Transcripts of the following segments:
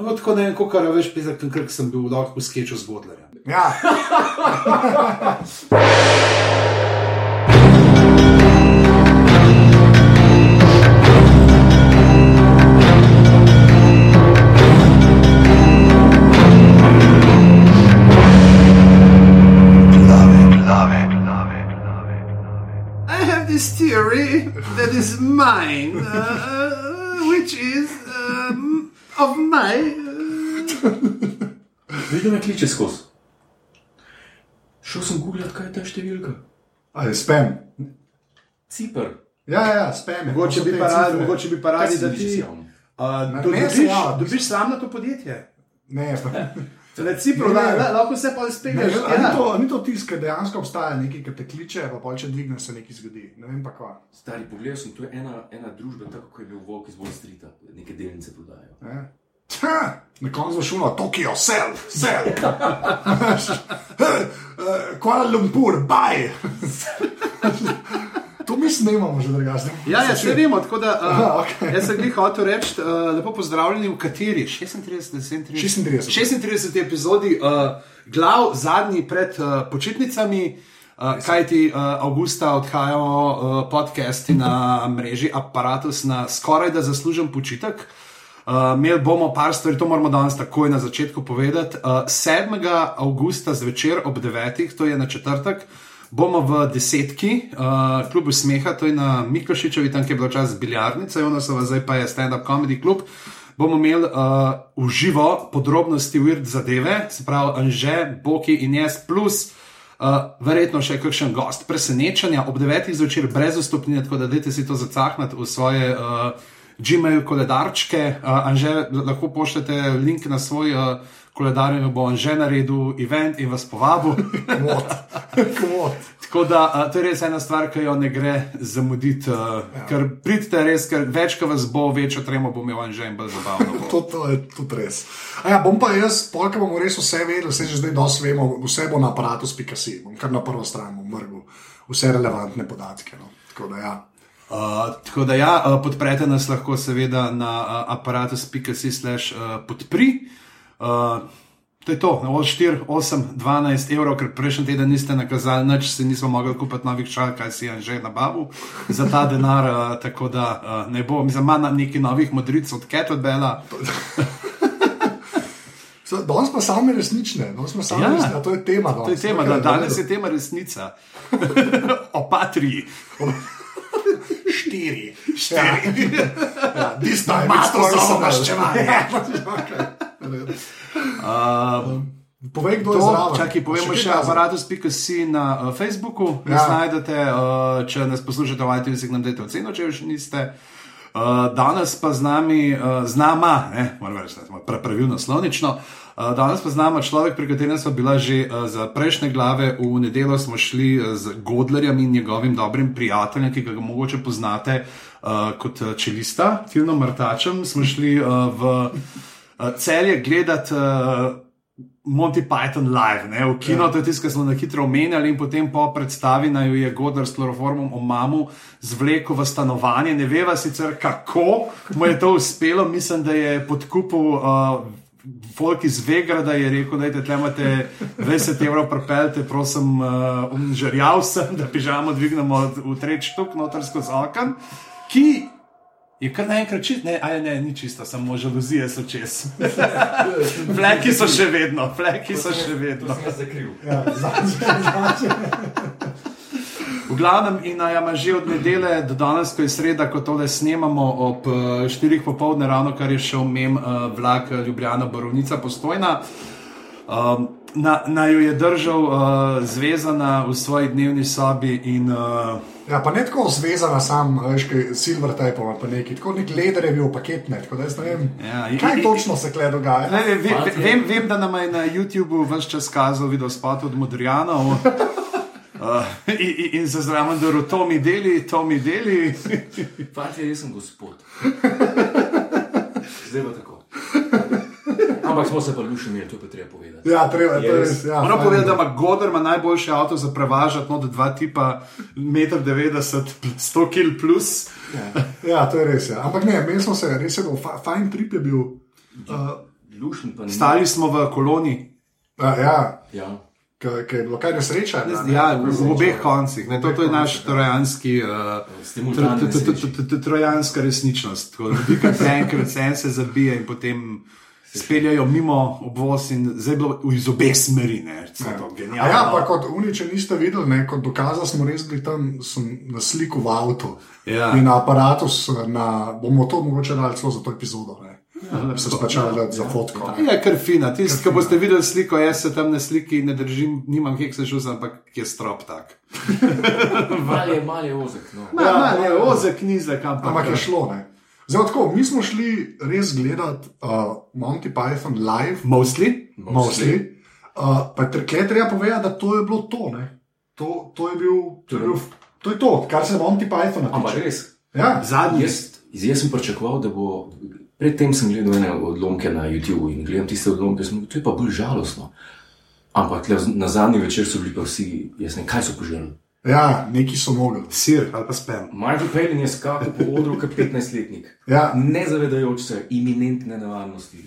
No, tako ne vem, kako veš, pizak, ker sem bil lahko v skeču z Godlerjem. Ja. I have this theory that is mine, uh, which is um, of my. Vidim, me kliče skozi. Šel sem googlat, kaj je ta številka. Ali spam. Cipr. Ja, ja, ja spam. Mogoče bi pa radi, mogoče bi pa radi, da ti. javno. Uh, dobiš, ja. dobiš sam na to podjetje. Ne, pa. Na Cipru, Ne. da, da, lahko se pa Ne, spelješ. a ni to, a ni to tisto, ker dejansko obstaja nekaj, ki te kliče, pa pol, če dvigneš, se nekaj zgodi. Ne vem pa kva. Stari, pogledal sem, to je ena, ena družba, tako kot je bil Volk iz Wall Streeta, neke delnice prodajajo. Ne? Ha, Na koncu bo šlo, Tokio, sel, sel. Kuala Lumpur, baj. to mi snemamo že drugače. Ja, ja, se vemo, tako da uh, Aha, okej. jaz sem jih hotel reči, uh, lepo pozdravljeni v kateri 36, 37, 36. 36 epizodi, uh, glav zadnji pred uh, počitnicami. Uh, kaj ti uh, avgusta odhajajo uh, podcasti na mreži Apparatus na skoraj da zaslužen počitek. Uh, Imeli bomo par stvari, to moramo danes takoj na začetku povedati. Uh, 7. avgusta zvečer ob 9. to je na četrtek, bomo v desetki, uh, klubu Smeha, to je na Miklošičevi, tam je bilo čas biljarnica, Jonasova, zdaj pa je stand-up comedy klub. Bomo imeli uh, v živo podrobnosti Weird zadeve, se pravi Anže, Boki in jaz, plus uh, verjetno še kakšen gost. Presenečenja ob 9. zvečer brez vstopnine, tako da dajte si to zacahnati v svoje. Uh, Gmail koledarčke, uh, Anže, lahko pošljete link na svoj uh, koledar, in bo Anže naredil event in vas povabil. Kvot. Kvot. Tako da to je res ena stvar, ki jo ne gre zamuditi, ja. ker pridite res, ker več, ko vas bo, večjo tremo bo imel in bolj zabavno. To, to je tudi res. A Ja, bom pa jaz, polka bomo res vse vedeli, vse že zdaj dosti vemo, vse bo na aparatus.si, bom kar na prvo stran bom mrgal vse relevantne podatke. No. Tako da ja. Uh, tako da, ja, podprete nas lahko seveda na uh, aparatus.si/slash uh, podpri. Uh, to je to, na 4, 8, 12 evrov, ker prejšnji teden niste nakazali nič, si nismo mogli kupiti novih čal, kaj si je že nabavil za ta denar. Uh, tako da uh, ne bo, mislim, ima nekaj novih modric od Kettlebella. So- Danes pa same resnične, danes smo same Ja. ja. resnične, to je tema. To je tema, da danes je tema resnica. o patriji. štiri. Štiri. Ja, this time it's for some. Uh, Povej, kdo je To, zraven. čakaj, povemo še kazen? aparatus.si na uh, Facebooku, ja. nas najdete, uh, če nas poslušate v iTunesih, nam dajte oceno, če još niste. Uh, danes pa z nami, uh, z nama, ne, moram reči, smo pra- pravilno slovnično. Uh, danes pa z nami človek, pri katerem smo bila že uh, za prejšnje glave. V nedeljo smo šli z Godlerjem in njegovim dobrim prijateljem, ki ga mogoče poznate uh, kot čelista, Tilno Martačem. Smo šli uh, v celje gledati. Uh, Monty Python live, ne, v kino, ja. to je tisto, kar smo na hitro omenjali, in potem po predstavi naj jo je Godar s kloroformom o mamu zvlekel v stanovanje. Ne veva sicer kako mu je to uspelo, mislim, da je podkupil. Uh, Folk iz Vegrada je rekel, da je tam 20 evrov, prepeljte, prosim, uh, umžerjal sem, da pižamo dvignemo v treč tuk, noter skozi okno, ki je kar naenkrat čist, ne, aj ne, ni čisto, samo žaluzije so čez. Fleki so še vedno, fleki so še vedno. zakril. Ja. V glavnem, in ja, ima že od nedele do danes, ko je sreda, ko tole snemamo ob 4 popovdne, ravno kar je šel mem uh, vlak eh, Ljubljana, Borovnica, postojna. Um, na, na jo je držal uh, zvezana v svoji dnevni sobi in uh, Ja, pa ne tako zvezana, sam, veš, kaj silver ali pa neki, tako nek leder je bil paket, ne, tako da jaz ne vem, Ja, in- kaj in- točno se kle dogaja. Ne, ve, ve, ve, vem, vem, da nam je na YouTubu vse čas kazal video spot od Modrijanov. Uh, in, in- in za zraven, da je to mi deli, to mi deli. Fantje, jaz sem gospod. Zdaj pa tako. Ampak smo se pa lušili, to je pa treba povedati. Ja, treba, je res. res. Ja, Moram povedati, da ima Godar ima najboljši avto za prevažati, no, da dva tipa, 1,90 m, 100 kg plus. Ja, to je res. Ja. Ampak ne, meni smo se res, je bil fa, fajn trip je bil. Uh, izkušenj. pa ni. Stali smo v koloni, A, ja, Ja. ki je bilo kaj nesreča. ne? ja, v, obeh koncih. Ne, to, to je naš trojanski. Uh, Trojanska resničnost. Ko Enkrat enkrat se en se zabije in potem speljajo mimo obvoz in zdaj je bilo iz obeh smeri. Ne, recimo to, A genialno. ja, pa kot oni, če niste videli, ne, kot dokazali smo res bili tam sem na sliku v avtu Ja. in na aparatu, na, bomo to mogoče dali celo za to epizodo. Ne. Se splačali dati za fotko. ne. Je kar fina. Tisti, ki boste videli sliko, jaz se tam na sliki ne držim, nimam keksa šus, ampak je strop tak. Mal je, mal je ozek. No. Ma, ja, ma, je ozek, nizek, ampak, Ampak je šlo. Ne. Zdaj, tako, mi smo šli res gledati uh, Monty Python live, Mostly. mostly. Uh, pa tukaj treba povedati, da to je bilo to. Ne. To, to, je bil, to, je bil, to je to, kar se Monty Pythona Ampak tiče. res. Ja, Zadnji. Jaz, jaz sem pričakoval, da bo. Predtem sem gledal ene odlomke na YouTubu in gledam tiste odlomke, sem, to je pa bolj žalostno. Ampak na zadnji večer so bili pa vsi, jaz ne vem, kaj so požrli. Ja, neki so mogli. Sir ali pa spem. Michael Palin je skakal po odru kot 15-letnik, Ja, ne zavedajoč se iminentne nevarnosti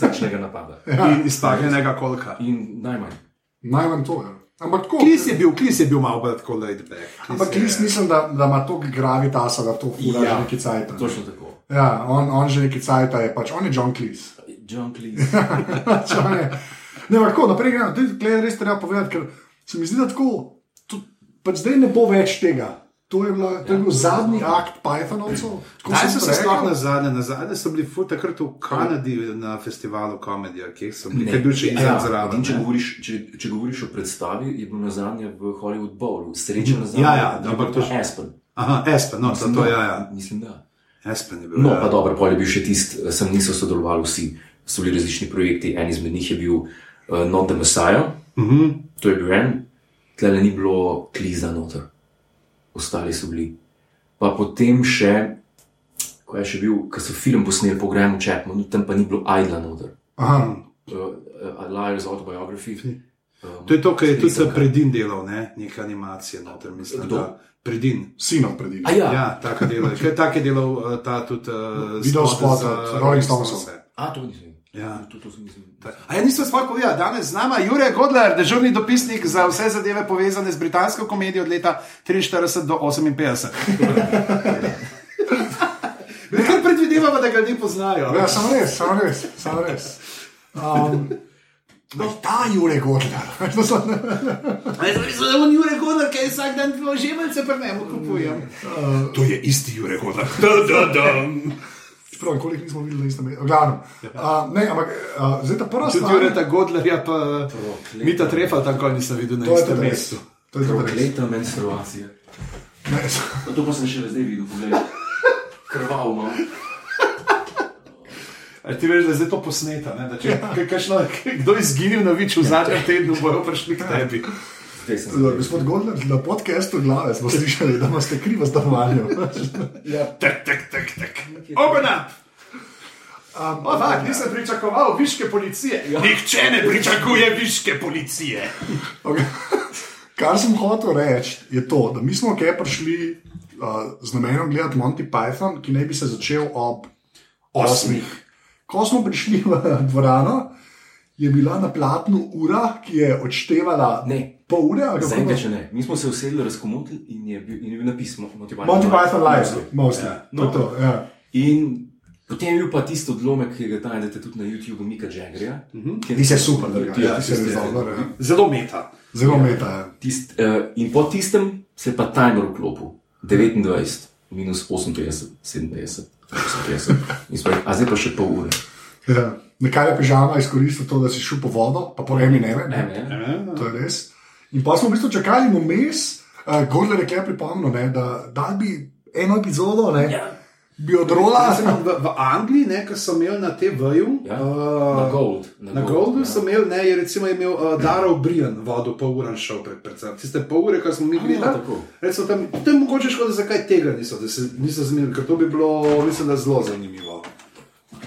srčnega napada. In izpakljenega kolka. In najmanj. najmanj to je. Ampak tako. Klis je bil, klis je bil malo bolj tako laid back. Ampak Klis mislim, da, da ima toliko gravitasa, da to fura ja, že neki cajt. Točno tako. Ja, on, on že neki cajt je pač, on je John Cleese. John Cleese. Pač je- ne, ampak tako, naprej gremo, tukaj je res treba povedati, ker se mi zdi, da tako, pač zdaj ne bo več tega. To je, bila, to je bil zadnji akt Pythonovcev. Kaj sem so se sploh na zadnje? Na zadnje so bili takrat v Kanadi na festivalu komedija, kjer so bili, kjer je bil še Ja, zraven. če govoriš, če, če govoriš o predstavi, je bil na zadnje v Hollywood Bowlu, sreča na zadnje. Ja, ja, je ampak bil to pa že- Aspen. Aha, Espen, no, to, to, ja, ja. Mislim, da. Espen je bil. No, ja. pa dobro, pol je bil še tisti, sem niso sodelovali vsi, so bili različni projekti. En izmed njih je bil uh, Not the Messiah, Uh -huh. to je bil en, tle ni bilo kliza noter, ostali so bili. Pa potem še, ko je še bil, ko so film posneli po Grahamu Chapmanu, tam pa ni bilo Idla noter. Aha, Uh, uh, Liar's Autobiography. Um, To je to, kar je tudi spisal, predin delal, ne? neka animacija noter, mislim. Kdo? Da, predin. sinov pred njim. A ja, Ja, tako dela. Kaj tak je delal uh, ta tudi uh, Video spot spot za od Rolling. Stonese. a to nisem. Ja. To, to sem nisem. A ja, nisem sploh povedal, danes z nama Jurek Godler, dežurni dopisnik za vse zadeve povezane z britansko komedijo od leta 43 do 58. Kar predvidevamo, da ga ne poznajo. Ja, samo res, samo res, samo res. Um, no, ta Jurek Godler. Zdaj je Jurek Godler, ki je vsak dan žemeljce prnemo kupujem. To je isti Jurek Godler. Da, da, da. Čeprav nikoli nismo videli na istem mestu. Glavno. Uh, ne, ampak uh, zdaj ta prva Tudi stvar. Jureta Godlerja, pa Mita Trefal, tam ko nisem videl na To istem mestu. To je tudi res. Prokleta menstruacija. Ne, No, to pa sem še zdaj videl, poglej. Krval imam. A ti veš, da je zdaj to posneto, ne? da če kaj, kakšno, kdo je izginil na viču v zadnjem tednu, bojo prišli k tebi. Zdaj, Gospod Godler, na podkastu glave smo slišali, da imate krivo stanovanje. Tak, tak, tak, tak. Open up! Um, o, fakt, nisem pričakoval viške policije. Ja. Nihče ne pričakuje viške policije. Okay. Kar sem hotel reči, je to, da mi smo kaj prišli uh, z namenom gledati Monty Python, ki naj bi se začel ob osmih. Ko smo prišli v dvorano, je bila na platnu ura, ki je odštevala Ne. Pol ure. bilo? če ne. Mi smo se usedli, razkomotili in je bil, in je bil napis Monty Python. Monty Python live, mostly. Ja. Je to, ja. In potem je bil pa tisti odlomek, ki ga najdete tudi na YouTubu, Mika Jaggerja. Uh -huh. Ti si super, da Ja, ti si res dober. ja. Zelo meta. Zelo meta. ja. Tist, uh, in po tistem se pa timer vklopil, 29, minus 58, 57, 58. In smo rekli, a zdaj pa še pol ure. Ja. Nekaj je pižama izkoristil to, da si šel po vodo, pa po emi ne ne. To je res. In pa smo v bistvu čakali vmes, uh, Gordler je kaj pripomnil, ne, da, da bi eno epizodo, ne, Ja. bi odrola. Sem V, v Angliji, ne, ko so imeli na TV-ju, Ja. uh, Na Gold. Na Goldu so imeli, ne, je recimo imel uh, Darov Brian vodil pol ure šel pred predvsem. Tiste pol ure, ko smo mi gledali, tako. recimo tam, to je mogoče škoda, zakaj tega niso, da se niso zmenili, ker to bi bilo, mislim, da zelo zanimivo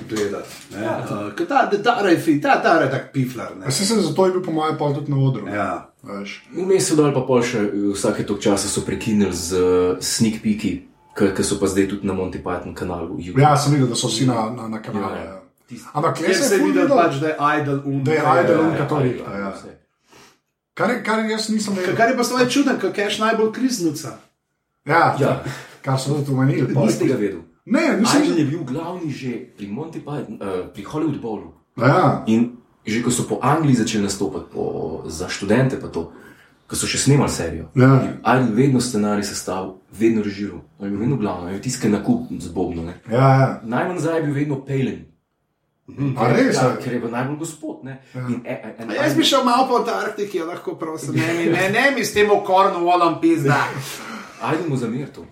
gledati. ne. Uh, ker ta Dara je fin, ta Dara je tak piflar. Ne. Vse se zato je bil po mojem pol tudi na odru. Ja. Veš. Vmes so dal pa pol še eh, vsake tok časa so prekinili z uh, sneak peeki, ki so pa zdaj tudi na Monty Python kanalu. YouTube. Ja, sem videl, da so vsi na, na, na kanalu. Ja, Ja, ja. Ampak Ker se je je videl, videl, pač, da je idol un. Da je idol ja, un ja. ja. vse. Kar, je- kar jaz nisem vedel. Kar je pa stvar čuden, ker keš najbolj kliznuca. Ja, Ja. kar so tudi omenili. pol. Niste ga vedel. Ne, nisem Idol že. je bil glavni že pri Monty Python, uh, pri Hollywood Bowlu. Ja, In že ko so po Angliji začeli nastopati po, za študente, pa to, ko so še snemali serijo. Ja. Ali vedno scenarij sestavil, vedno režiral, ali vedno glavno, ali tiskal na kup z Bobno. Ne. ja, ja. Najmanj zdaj je bil vedno Palin. A res? Ja, Ja. ker je bil najbolj gospod. Ne. In, e, e, A Jaz bi šel malo po Antarktiki, ja, lahko prosim. Ne, mi- ne, ne mi s tem okornom volom pizda. Ajde mu zamer to.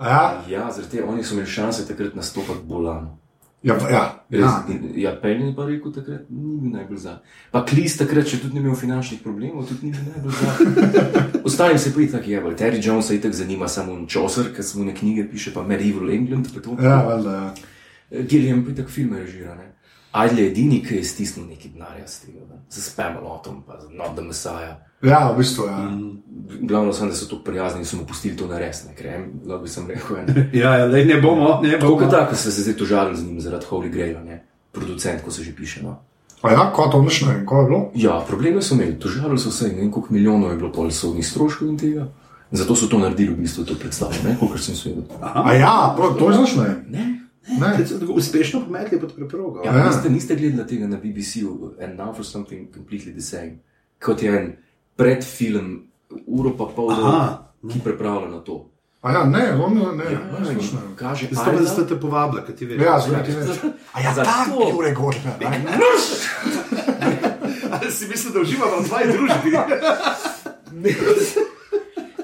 Ja, Ja, zaradi tega oni so imeli šanse takrat nastopati bolano. Ja, ja, Res, ja. in, Pelin je pa rekel, takrat ni bil najbolj za. Pa Klis takrat še tudi ni imel finančnih problemov, tudi ni bil najbolj za. Ostalim se pa itak je, Terry Jones se itak zanima samo Chaucer, ker se mu ne knjige piše, pa Medieval England, pa to. Ja, valjda, ja. Gilliam pa itak filme režira, ne. Ajde je edini, ki je stisnil neki denarja s tega, za Spamalotom, pa za Not the Messiah. Ja, v bistvu, ja. Glavno sem, da so tako prijazni in so mu pustili to nares, ne, ker en, lahko bi sem rekel, ne. Ja, ja, lej, ne bomo, ne Tako bomo. kot tako, ste se zdaj tožali z njim zaradi Holy Graila, ne. Producent, ko se že piše, no. A ja, kot to niš ne vem, ko je bilo. Ja, probleme so imeli, tožali so se in ne vem, koliko milijonov je bilo pol sodnih stroškov in tega. Zato so to naredili v bistvu to predstavo, ne, kolikor sem svedel. A ja, prav, to je ne vem. Ne, Ne. So tako Uspešno pometli pod preprogo. ja, Ja. Niste, niste gledali tega na BBC-u, and now for something completely the same. Kot je en predfilm, uro pa pol, Aha. ki pripravlja na to. A ja, ne, on ne, ne, Ja, ne, nič ne vem. kaže, Zato pa Ajda- ste te povabili, kaj ti veš. Ja, zdaj ti veš. A ja, Zato- tako je ure gorka. Ali si mislil, da uživamo v tvoji družbi?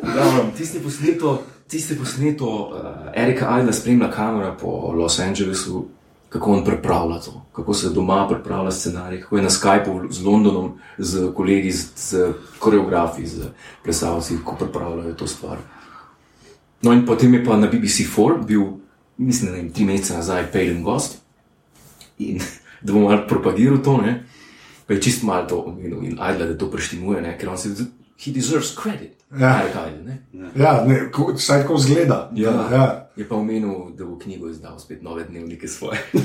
Dobro, tisti posneto, tisti posneto uh, Erika Alda spremlja kamera po Los Angelesu, kako on pripravlja to, kako se doma pripravlja scenarij, kako je na Skypu z Londonom, z kolegi, z, z koreografi, z plesalci, kako pripravljajo to stvar. No, in potem je pa na BBC4 bil, mislim, je tri mesece nazaj, Pejlen gost in da bom malo propagiral to, ne, pa je čist malo to omenil in Adla, da to preštimuje, ne, ker on se, he deserves credit. Ja. Erik Adler, ne. Ja, ne, ko- saj tako zgleda. Ja. ja. Je pa omenil, da bo knjigo izdal spet nove dnevnike svoje.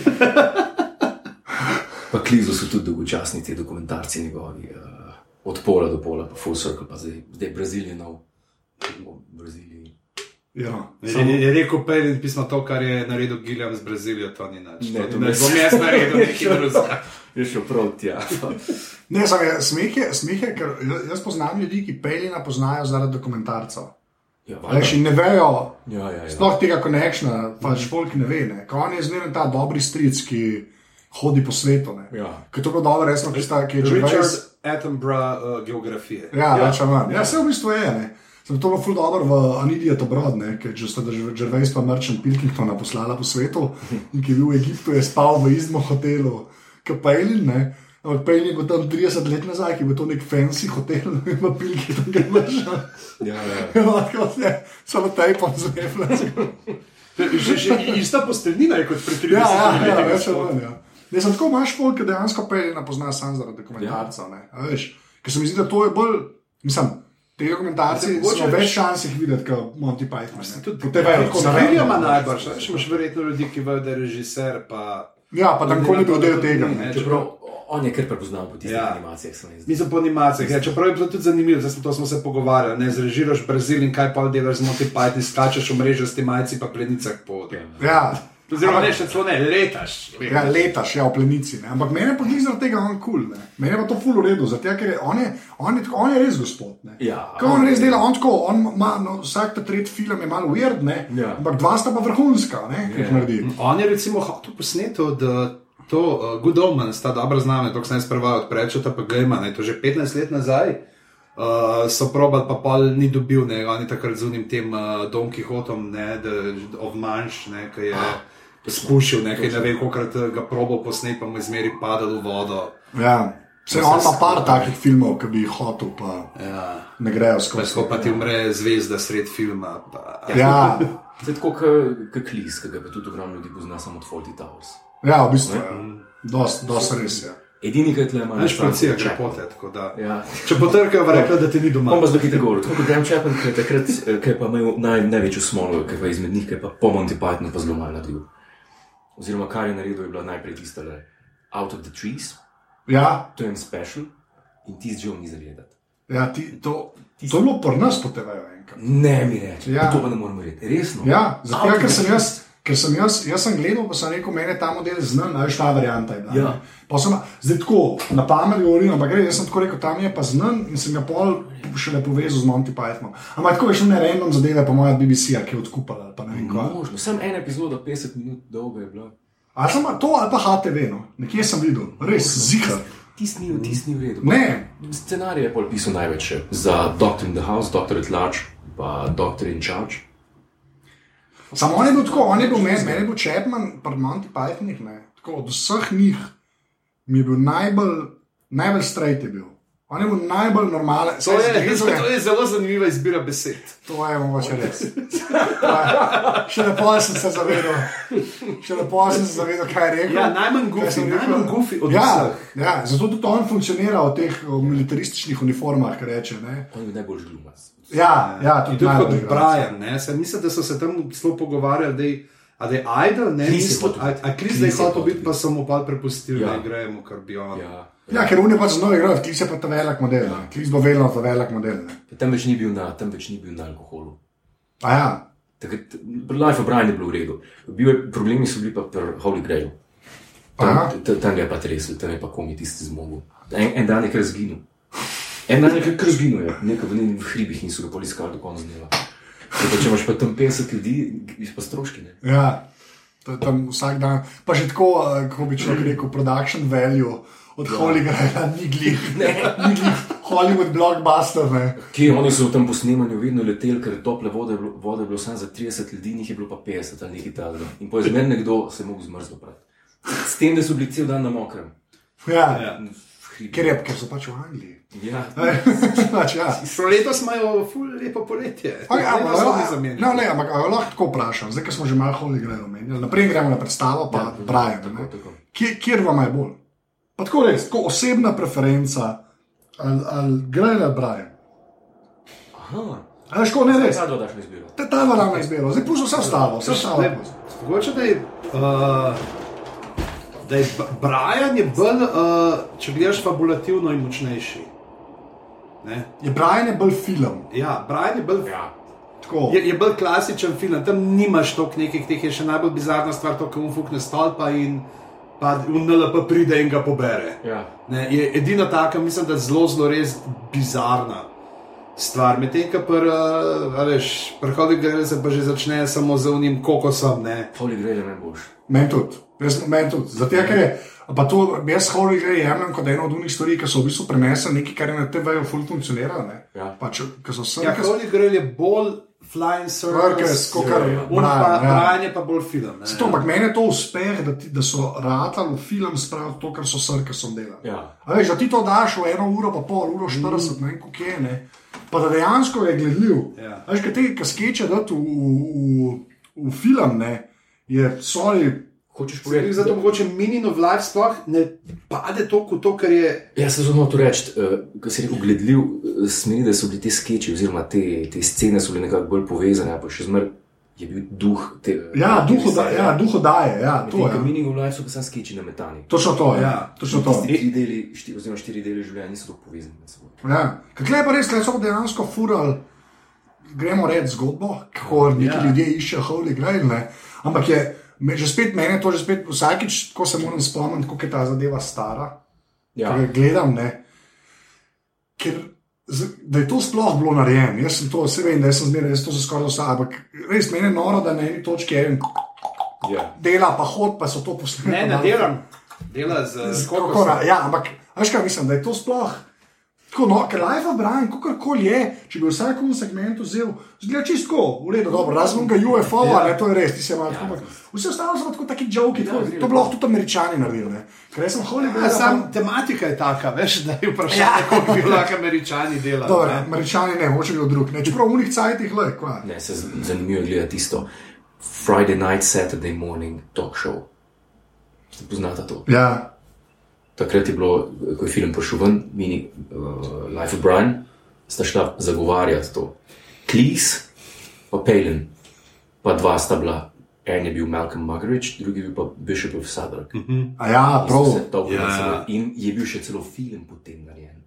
pa klizu so tudi dolgočasni ti dokumentarci njegovi, uh, od pola do pola, pa full circle, pa zdaj, zdaj Brazilija nov. V Braziliji. ja. Je, je rekel Pejlin pismo to, kar je naredil Gilliam z Brazilijo, to ni nič. Ne, to ne ne- bom jaz naredil nekaj drugega. Je šel prav tja. Ne, samo smeh je, smeh je, ker jaz- poznam ljudi, ki Pelina poznajo zaradi dokumentarcev. ja, Veš, in ne vejo, ja, ja, ja. sploh tega konekšna, pač folk ne ve. Ne. Ko on je zmeraj ta dobri stric, ki hodi po svetu. Ne. Ja. Ker to je bilo dobro, resno, ki sta, ki je že Richard Attenborough uh, geografije. Ja, ja. več ali manj. Ja, vse v bistvu je. Ne. Sem to bilo ful dobro v Anidija Tobrod, ne, ker če sta Žervejs pa Merchant Pilkingtona poslala po svetu in ki je bil v Egiptu, je spal v istem hotelu, kot Pejlin, ne. Ampak Pejlin je bil tam 30 let nazaj, ki je bil to nek fancy hotel, in ima Pilkington, ki je vršal. Ja, ja. Lahko se samo tejpom zlepla. Že, že ista posteljnina je kot pri 30 Ja, ja, ja, letih. več ali manj. Ja. Ne, sem tako imaš folk, ki dejansko Pelina pozna sam zaradi dokumentarcev. ne, a veš. Ker se mi zdi, da to je bolj, mislim, te mogoče so veš- več šans jih videti kot Monty Python. ne. Tudi Kot te vejo, tako na Filija ima vejo. najbrž, veš, imaš verjetno ljudi, ki vejo, da je režiser, pa... Ja, pa tam nikoli ni bil del tega. Ne. Čeprav on je kar prepoznal po tistih Ja. ja. animacijah. Nisem po animacijah, ja, čeprav je bilo tudi zanimivo, zdaj smo, to smo se pogovarjali, ne zrežiraš Brazil in kaj pa delaš z Monty Python, skačeš v mrežo s tem majci pa plenicah po odru. Ja. Oziroma, ne, še celo ne, letaš. Ja, letaš, ja, v plenici. Ne. Ampak mene pa ni zaradi tega on kul. Cool, mene pa to ful v redu, zato ker je on, je, on, je, on je res gospod. Ne. Ja, Ko on res dela, on tako, on ima, no, vsak ta tretji film je malo weird, ne, Ja. ampak dva sta pa vrhunska, ne, Ja. naredi. On je recimo hotel posneti od uh, to uh, Good Omens, ta dobra znamenja, to sem jaz prva od prečeta, pa Gejma, ne, to že 15 let nazaj. Uh, so probali, pa pol ni dobil, ne, on je takrat z unim tem uh, Don Quixotom, ne, the, of Manš, ne, ki je spušil, ne, ki je ne vem, koliko ga probal posneti, pa mu je zmeri padal v vodo. Ja. Se on ima par takih filmov, ki bi jih hotel, pa Ja. ne grejo Pa skozi.sko pa ti umre zvezda sred filma. Pa, Ja, To je tako, kot klis, ki ga pa tudi ogromno ljudi pozna samo od Forty Towers. ja, v bistvu je. Dost, dost res je. Edini, ki tle ima Veš, policija, če pote, tako da. Ja. Če potrkajo, pa rekla, da ti ni doma. On pa zdaj hitro govori. Tako kot Graham Chapman, ki je takrat, eh, ki je pa imel naj, največjo smolo, ki je pa izmed njih, ki je pa po Monty Pythonu pa zelo malo naredil. Oziroma, kar je naredil, je bila najprej tista, le, Out of the Trees, Ja, to je en special in ti zdaj ni zavedati. ja ti, to, to je bilo pri nas po TV-ju enkrat. Ne mi reči, Ja. to pa ne moremo reči, resno. Ja, zato, ja, ker sem jaz. Ker sem jaz, jaz sem gledal, pa sem rekel, meni je ta model znan, ali ta varianta je bila. Ja. Pa Sem, zdaj tako, na pamet govorim, ampak gre, jaz sem tako rekel, tam je pa znan in sem ga pol šele povezal z Monty Pythonom. Ampak tako veš, ne random zadeve, pa moja BBC, ki je odkupala. Možno, samo ena epizoda, 50 minut dolga je bila. A sem to ali pa HTV, no? nekje sem videl, res zihar. Tisti ni, tis ni v redu. Ne, Scenarij je pol pisal največ za Doctor in the House, Doctor at Large, pa Doctor in Charge. Samo on je bil tako, on je bil meni, meni je bil Chapman, pa Monty Pythonih, ne. Tako od vseh njih mi je bil najbolj, najbolj straight je bil. On je bil najbolj normalen. To je, je- to je zelo zanimiva izbira besed. To je mogoče res. Je- Še lepo sem se zavedal, še lepo sem se zavedal, kaj je rekel. Ja, najmanj Kaj rekel? najmanj gofi od ja, vseh. ja, zato tudi on funkcionira v teh militarističnih uniformah, kar reče. Ne? On je bil najbolj glumac. Ja, ja, tudi tudi kot najbolj igralec. Brian, ne, se mislim, da so se tam zelo pogovarjali, da je, a da je Idol, ne, Chris je mislim, hotel a, biti. a Chris Chris da je je hotel hotel biti, biti. pa so mu pa prepustili, Ja. da gremo, kar bi on. Ja. Ja, ker je pač zelo igral, Klis je pa ta velik model. Ja. Klis bo vedno ta velik model. Ne? Tam več ni bil na, tam več ni bil na alkoholu. A ja, Takrat, Life of Brian je bilo v redu. Bil je, problemi so bili pa pri Holy Grailu. Tam, tam, ga je pa tresel, tam je pa komi tisti zmogel. En, en dan je kar zginil. En dan je kar- zginil, je. nekaj v njenih hribih niso ga poliskali do konca dneva. Pa, če imaš pa tam 50 ljudi, pa stroški. Ne? ja. Tam vsak dan. Pa že tako, eh, kako bi človek rekel, production value od ja. Hollywooda, ni glih, ni glih Hollywood blockbuster. Ne? Kje oni so v tem posnemanju vedno leteli, ker je tople vode, vode je bilo samo za 30 ljudi, njih je bilo pa 50 ali nekaj takega. In po izmeri nekdo se je mogel zmrzniti. S tem, da so bili cel dan na mokrem. Ja, Ja. Ker, je, ker so pač v Angliji. Ja. pač, ja. So letos imajo ful lepo poletje. Ja, zamenjali. no, ne, ampak a jo lahko tako vprašam, zdaj, smo že malo holi gremo, naprej gremo na predstavo, pa ja, Brian. tako, ne. tako. Kje, kjer vam je bolj? Pa tako res, tako osebna preferenca, ali, ali gre ali Brian. Aha. A veš, ko ne res. Kaj dodaš na izbiro? Te ta dva ravna izbira, zdaj pusti vse ostalo, vse ostalo. Mogoče da je. Uh, da je Brian je bolj, uh, če gledaš, fabulativno in močnejši. Ne? Je Brian je bolj film. Ja, Brian je bolj. Ja. Tako. Je, je bolj klasičen film, tam nimaš toliko nekih teh, je še najbolj bizarna stvar, to, ko umfukne stolpa in pa UNLP pride in ga pobere. Ja. Ne, je edina taka, mislim, da zelo, zelo res bizarna stvar. Medtem, ko prehodi gre se pa že začne samo z unim kokosom. Ne. Holy Grail je najboljši. Meni tudi, jaz meni tudi. Zato, ker je, pa to jaz hori gre jemljem kot eno od unih stvari, ki so v bistvu prenesene nekaj, kar je na TV-ju ful funkcioniralo. ne. Ja. Pač, ker so vse, Ja, Holy Grail je bolj flying circus, Ja, ja. Un pa Brian, je pa bolj film. ne. To, ampak meni je to uspeh, da, ti, da so ratali film spraviti to, kar so srkasom delali. Ja. A veš, da ti to daš v eno uro, pa pol, uro 40, mm. ne vem, kako je. Ne? Pa da dejansko je gledljiv. Ja. Veš, kaj te kaskeče dati v, v, v, v film, ne, je sorry. Hočeš povedati, zato mogoče Minino Life sploh ne pade toliko v to, kar je. Ja, se zelo to reči, uh, ko si rekel, gledljiv, uh, smeri, da so bili ti sketchi, oziroma te, te scene so bile nekako bolj povezane, pa še zmer je bil duh te. Ja, te duho da, serije. ja, duho daje. Ja, to, je. ja. Meaning of life so pa samo sketchi na metani. Točno to, ja. Ja. Točno to. Tri deli, štiri, oziroma štiri deli življenja niso tako povezani med seboj. Ja. Kaj je pa res, da so dejansko furali, gremo reči zgodbo, kako neki Ja. ljudje iščejo Holy Grail. Ne? Ampak je me, že spet meni to, že spet vsakič, ko se moram spomniti, kako je ta zadeva stara. Ja. Ga gledam, ne. Ker, da je to sploh bilo narejeno. Jaz sem to, vse vem, da sem zmeraj, jaz to za skoraj vse, ampak res meni je noro, da na eni točki je en Ja. dela, pa hod, pa so to posneli. Ne, ne delam. Dela z Z kokosom. kokora, ja, ampak veš kaj mislim, da je to sploh. Tako, no, ker Life of Brian, kakorkoli je, če bi vsak v segmentu vzel, zgleda čisto, v redu, dobro, razen ga UFO, ja. ne, to je res, ti se imaš. Ja. Vse ostalo so pa tako taki joki, tako, to bi lahko tudi američani naredili, ne. Ker sem hodil, Ja, sam tematika je taka, veš, da je vprašanje, Ja. kako bi lahko američani delali. Dobro, ne. američani ne, moče kdo drug, ne, čeprav v unih cajtih le, kva. Ne, se zanimivo je gledati tisto Friday night, Saturday morning talk show. Ste poznate to? Ja, Takrat je bilo, ko je film prišel ven, mini uh, Life of Brian, sta šla zagovarjati to. Klis, pa Pejlen, pa dva sta bila En je bil Malcolm Muggeridge, drugi je bil pa Bishop of Southwark. A ja, prav. Ja. seboj. In je bil še celo film potem narejen.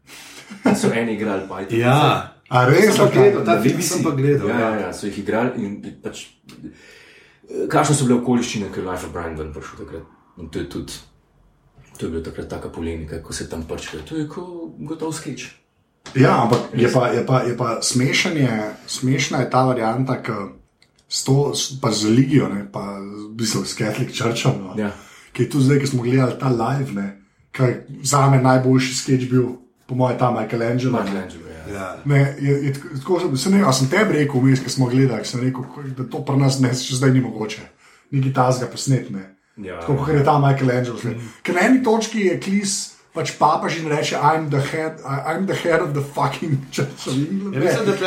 In so eni igrali Python. Ja, A res? sem pa gledal, zakaj? ta Na film BBC. sem pa gledal. Ja, ja, ja, so jih igrali in pač. eh, Kakšne so bile okoliščine, ker je Life of Brian ven prišel takrat? In to je tudi, to je bila takrat taka polemika, ko se tam prčka. To je kot gotov sketch. Ja, ampak je pa, je pa, je pa smešen je, smešna je ta varianta, ki s to, pa z religijo, ne, pa v bistvu s Catholic Churchom, no, Ja. ki je tu zdaj, ki smo gledali ta live, ne, kaj za me najboljši sketch bil, po mojem, ta Michelangelo. ne. Michelangelo, ja. Ja. Ne, je, je, tako- sem, ne, a sem tebi rekel, vmes, ko smo gledali, sem rekel, da to pri nas ne, še zdaj ni mogoče. Niki tazga posnet, ne. Ja. Tako kot je ta Michelangelo. Mm. Ker na eni točki je klis. Pač papež in reče, I'm the head, I- I'm the head of the fucking church of England. Ja, mislim, da Ne,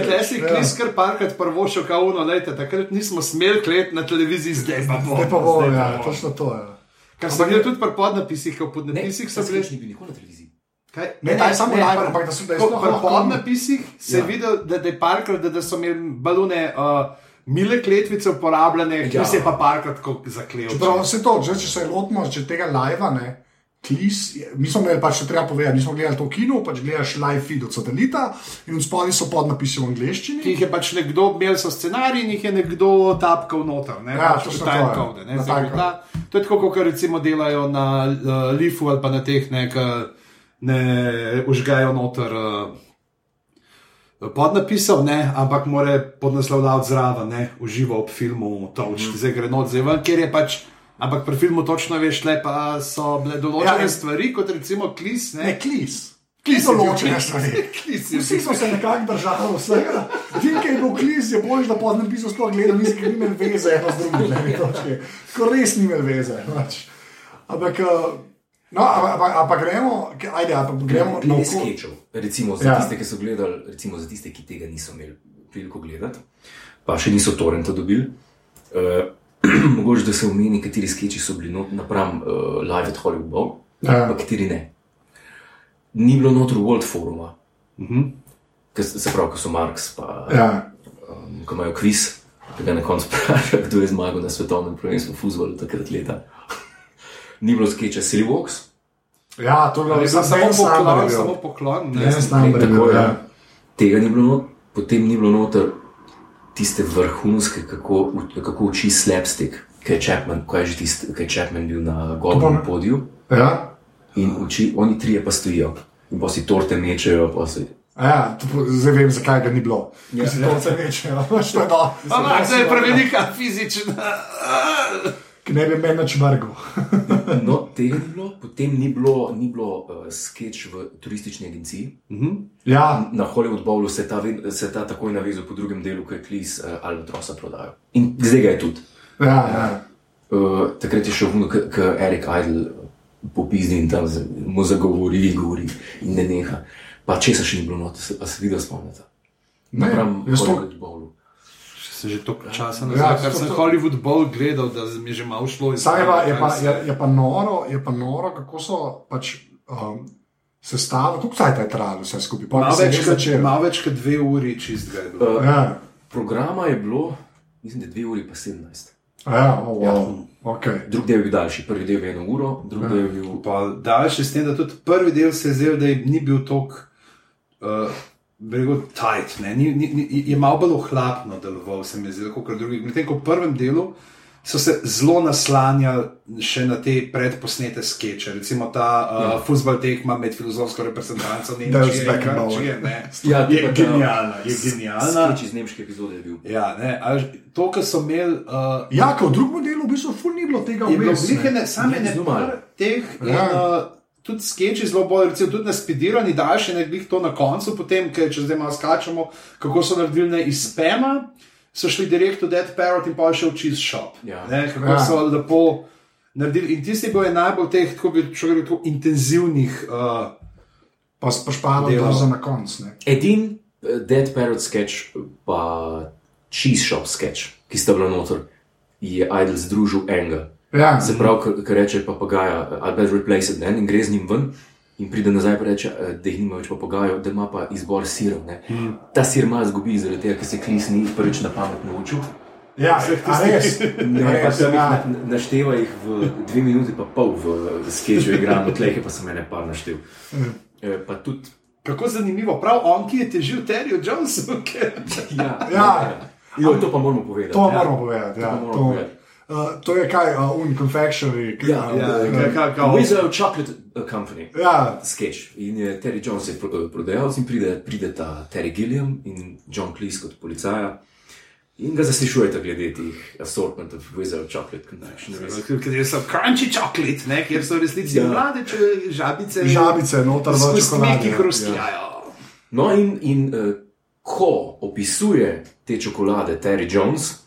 tle si- ne. Ja. klis kar parkrat prvo še kauno, lejte, takrat nismo smeli klet na televiziji, zdaj pa bo. Zdaj pa bo, zdaj ja, bo. točno to je. Kar sem videl tudi pri podnapisih, ko v Ne, podnapisih bili. sketch ni bil nikoli na televiziji. Kaj? Ne, ta je samo live, ampak da so- Pri lahko- podnapisih se je Ja. videl, da, da je parkrat, da, so imeli balone. Uh, Mile kletvice uporabljene, ki Ja. se je pa parkrat tako zaklel. Čeprav vse to, že, če se lotimo če tega live, ne, klis, mi smo imeli pač, če treba povedati, nismo gledali to v kinu, pač gledaš live feed od satelita in spodaj so podnapisi v angleščini. Ki jih je pač nekdo imel so scenarij in jih je nekdo tapkal noter. Ne, Ja, pač v time to je. code, ne, Na zdaj, ta- To je tako, kot recimo delajo na uh, Leafu ali pa na teh, ne, ki ne užgajo noter. Uh, Podnapisal, ne, ampak mora podnaslovljati zraven, ne, uživa ob filmu, toč, mm. zdaj gre noč zraven, ker je pač, ampak pri filmu točno veš, le pa so bile določene Ja, stvari, kot recimo klis, ne, Ne, klis. Klis določene stvari. Klis Vsi smo se nekako držali vsega. Tim, ki je bil klis, je bolj, da podnem pisal sploh gledal, mislim, ker ni imel veze eno z drugim. na eni točki. Ko res ni imel veze. Pač. Ampak, eh, no, ampak, ampak gremo, ajde, ampak gremo na oko. sketchov, recimo za Ja. tiste, ki so gledali, recimo za tiste, ki tega niso imeli priliko gledati, pa še niso torrenta dobili. Uh, mogoče da se omeni, kateri sketchi so bili not, napram uh, Live at Hollywood Bowl, Ja. pa kateri ne. Ni bilo notor World Foruma, Uh -huh. ki se pravi, ko so Marx, pa Ja. um, ko imajo kviz, ki ga na koncu vprašajo, kdo je zmagal na svetovnem prvenstvu v futbalu takrat leta. Ni bilo sketcha Silly Walks. Ja, to je bilo samo poklon, samo poklon. Ne, Ne, je Tako je. ja. Tega ni bilo, not, potem ni bilo noter tiste vrhunske, kako, kako uči slapstick, ki je Chapman, ko je že tisti, ki je Chapman bil na pa- podiju Ja. in uči, oni trije pa stojijo. In pa si torte mečejo. Ja, to, zdaj vem, zakaj ga ni bilo. Ja, Ja. si to vse večje, pač to je do. Ampak to je prevelika fizična. Ki ne bi meni več vrgel. No, tega ni bilo, potem ni bilo, ni bilo uh, sketch v turistični agenciji. Ja, Na Hollywood Bowlu se je ta, se je ta takoj navezal po drugem delu, ko je Klis uh, Albatrosa prodajal. In zdaj ga je tudi. ja, ja. Uh, takrat je šel vuno, ki Erik Idle popizdi in tam z- mu zagovori, govori in ne neha. Pa če se še ni bilo noč, pa se videl spomnite. Ne, Napram jaz to-. Se že toliko časa Ja, nazaj, kar to- sem to- Hollywood Bowl gledal, da mi je že malo šlo iz Saj je pa, je, je, se- pa noro, je pa noro, kako so pač, um, sestavili, kako se je trajalo vse skupaj. Pa, Malo se več, kot, začelo. malo več kot dve uri čist ga je bilo. Uh, Ja, programa je bilo, mislim, da 2 uri pa 17. ja, oh, wow. okay. Drugi del je bil daljši, prvi del je eno uro, drugi del je bil. Pa daljši s tem, da tudi prvi del se je zdel, da ni bil tako, uh, rekel, tight, ne? ni, ni, je malo bolj ohlapno deloval, se mi zdi, kot drugi. Medtem ko v prvem delu so se zelo naslanjali še na te predposnete skeče, recimo ta uh, ja. futbol tekma med filozofsko reprezentanco Nemčije in Grčije. ne. Ja, Je genialna, je genialna. Sketch iz nemške epizode je bil. Ja, ne, a to, kar so imeli. Uh, Ja, ko v drugem delu v bistvu ful ni bilo tega ne. ne, same ne zelo par teh. Ja. In, uh, tudi sketchi zelo bolj, recimo, tudi naspidirani, daljši, ne glih to na koncu, potem, ker če zdaj malo skačemo, kako so naredili ne iz spema, so šli direkt v Dead Parrot in pa še v Cheese Shop. Ja. Ne, kako Ja. so lepo naredili. In tisti bil je najbolj teh, tako bi človek rekel, intenzivnih. Uh, Pa spašpalo Delo. to za na konc. ne. Edin uh, Dead Parrot sketch, pa Cheese Shop sketch, ki sta bila noter, je Idol združil enega. Ja, Se pravi, ki reče papagaja, I better replace it, ne? in gre z njim ven. In pride nazaj in reče, eh, da jih nima več papagajev, da ima pa izbor sirov. Mm. Ta sir malo zgubi, zaradi tega, ker se klis ni prvič na pamet naučil. Ja, a res. Ne, pa res, sem jih ja. na- našteva jih v dve minuti, pa pol v sketchu igram, tleh pa sem ene par naštel. Eh, Pa tudi. Kako zanimivo, prav on, ki je težil Terry Jonesu. ker- Ja, Ja. Jo, to pa moramo povedati. To ja. moramo povedati. Ja, To moramo to, povedati. Uh, to je kaj, uh, un confectionery. ki- Ja, uh, Ja, uh, ka- kao- Wizard Chocolate uh, Company. ja, Sketch. In je Terry Jones je pro- prodajalec in pride, pride ta Terry Gilliam in John Cleese kot policaja. In ga zaslišujete glede teh assortment of Wizard Chocolate Company. Ker so crunchy chocolate, ne, kjer so resnici Ja. mlade če- žabice. žabice, noter v čokoladi. ki ja. hrustijajo. No, in, in uh, ko opisuje te čokolade Terry Jones,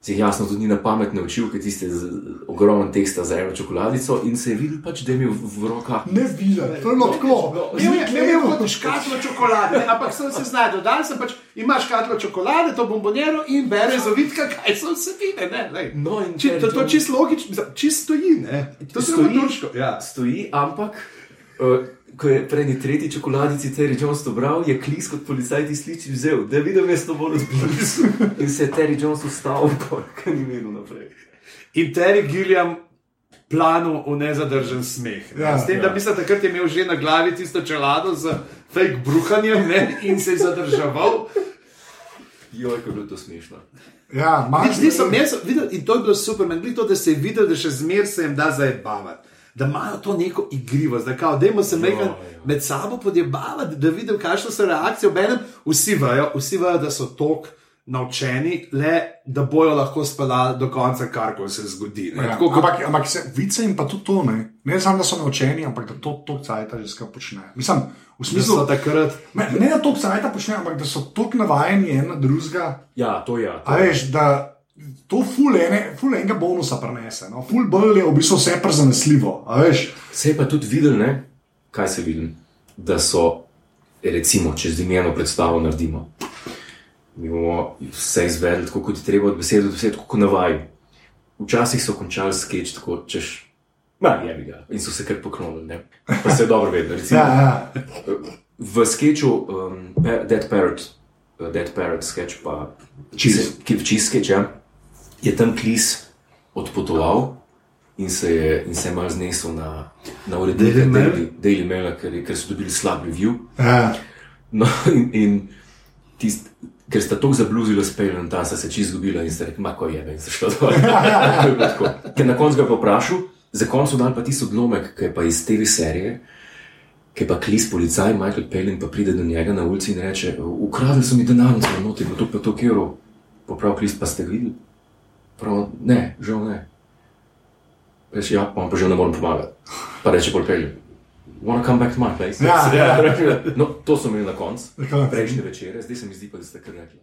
se jih jasno tudi ni na pamet naučil, ker tiste z- ogromen teksta za eno čokoladico in se je videl pač, da je imel v, rokah. Ne videti, to je bilo tako. Imel je- imel je kot škatlo čokolade, ne, ampak sem se znašel, da sem pač ima škatlo čokolade, to bombonjero in bere zavitka, kaj so vsebine. Ne, lej. No, Či, to, to Jones- čisto logično, čisto stoji. Ne. To se Stoji. turško. Ja. stoji, ampak uh, ko je pred njim tretji čokoladici Terry Jones to bral, je klis kot policaj ti sliči vzel, da vidim mesto bolj odblizu. In se je Terry Jones ustavil, ker ni vedel naprej. In Terry Gilliam planu v nezadržen smeh. Ne? Ja, S tem, da ja. bi se takrat imel že na glavi tisto čelado z fake bruhanjem ne? in se je zadrževal. Joj, kako je bilo to smešno. Ja, videl in to je bilo super, meni je bilo to, da se je videl, da še zmeraj se jim da zajebavati. Da imajo to neko igrivost, da kao, dajmo se mejkan ja. med sabo podjebavati, da vidim, kakšne so reakcije. Obenem vsi vejo, vsi vejo, da so tok naučeni, le da bojo lahko speljali do konca, kar se zgodi. ne. Ja, Tako kot ampak, ampak se, vice jim pa tudi to ne. Ne samo, da so naučeni, ampak da to tok cajta že skaj počnejo. Mislim, v da so smislu, takrat. ne, ne da tok cajta počnejo, ampak da so tok navajeni en na drugega. Ja, to je. Ja, to A veš, da to ful, ene, ful enega bonusa prenese. No? Ful bolj je v bistvu vse prezanesljivo. Se je pa tudi videl, ne? kaj se vidi, da so, recimo, če z njeno predstavo naredimo. Mi bomo vse izvedli tako, kot je treba, od besede do besede, kot navaj. Včasih so končali sketch tako, češ. Ma, je ga. In so se kar poklonili, ne. Pa se je dobro vedno. Recimo, ja, ja. v sketchu um, Dead Parrot, uh, Dead Parrot sketch, pa Cheese. ki- Cheese sketch, ja, je tam klis odpotoval in se je, in se je malo znesel na, na urednike Daily? Daily, Daily Maila, ker, ker so dobili slab review. ja. No, in, in tist, ker sta tako zabluzila s Pelem, tam sta se čist izgubila in sta rekla, mako je, in se šlo dol. Ker na koncu ga je poprašal, za konec so dal pa tisti odlomek, ki je pa iz TV serije. Ki pa klis policaj, Michael Pelin, pa pride do njega na ulici in reče: Ukradli so mi denarnico, noti bo to pa to kero. Poprav klis pa ste videli? Prav, ne, žal ne. Reče, ja, pa že ne morem pomagati. Pa reče pol Pelin. Wanna come back to my place? Ja, ja. No, to so imeli na koncu, Tako. prejšnji večer, zdaj se mi zdi pa, da ste kar rekli.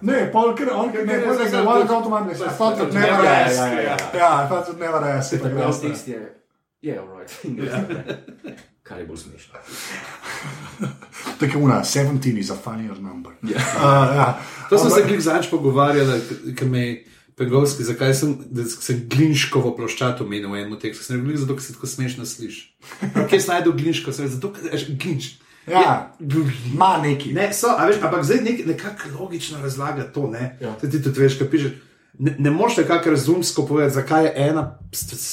Ne, pol, ker on, ker ne, pol, da se one go to my place. I thought it never Ja, asked. ja, ja, ja. Ja, I thought it never asked. Tako Tako da da- tekst je, je, alright. Kar je bolj smešno. Tako je una, 17 is a funnier number. Ja. Uh, ja. To smo se klik zadnjič pogovarjali, ki me je Pegovski, zakaj sem, sem Glinškovo ploščad omenil v enem tekstu. Sem rekel, zato ker se tako smešno sliši. Kje sem najdel Glinško? Sem rekel, zato ker je Glinš. Ja. Glin- Ma neki. Ne, so, veš, ampak zdaj nek, nekako logično razlaga to. Ne, Ja. Ti tudi veš, kaj pišeš. Ne, ne moreš nekako razumsko povedati, zakaj je ena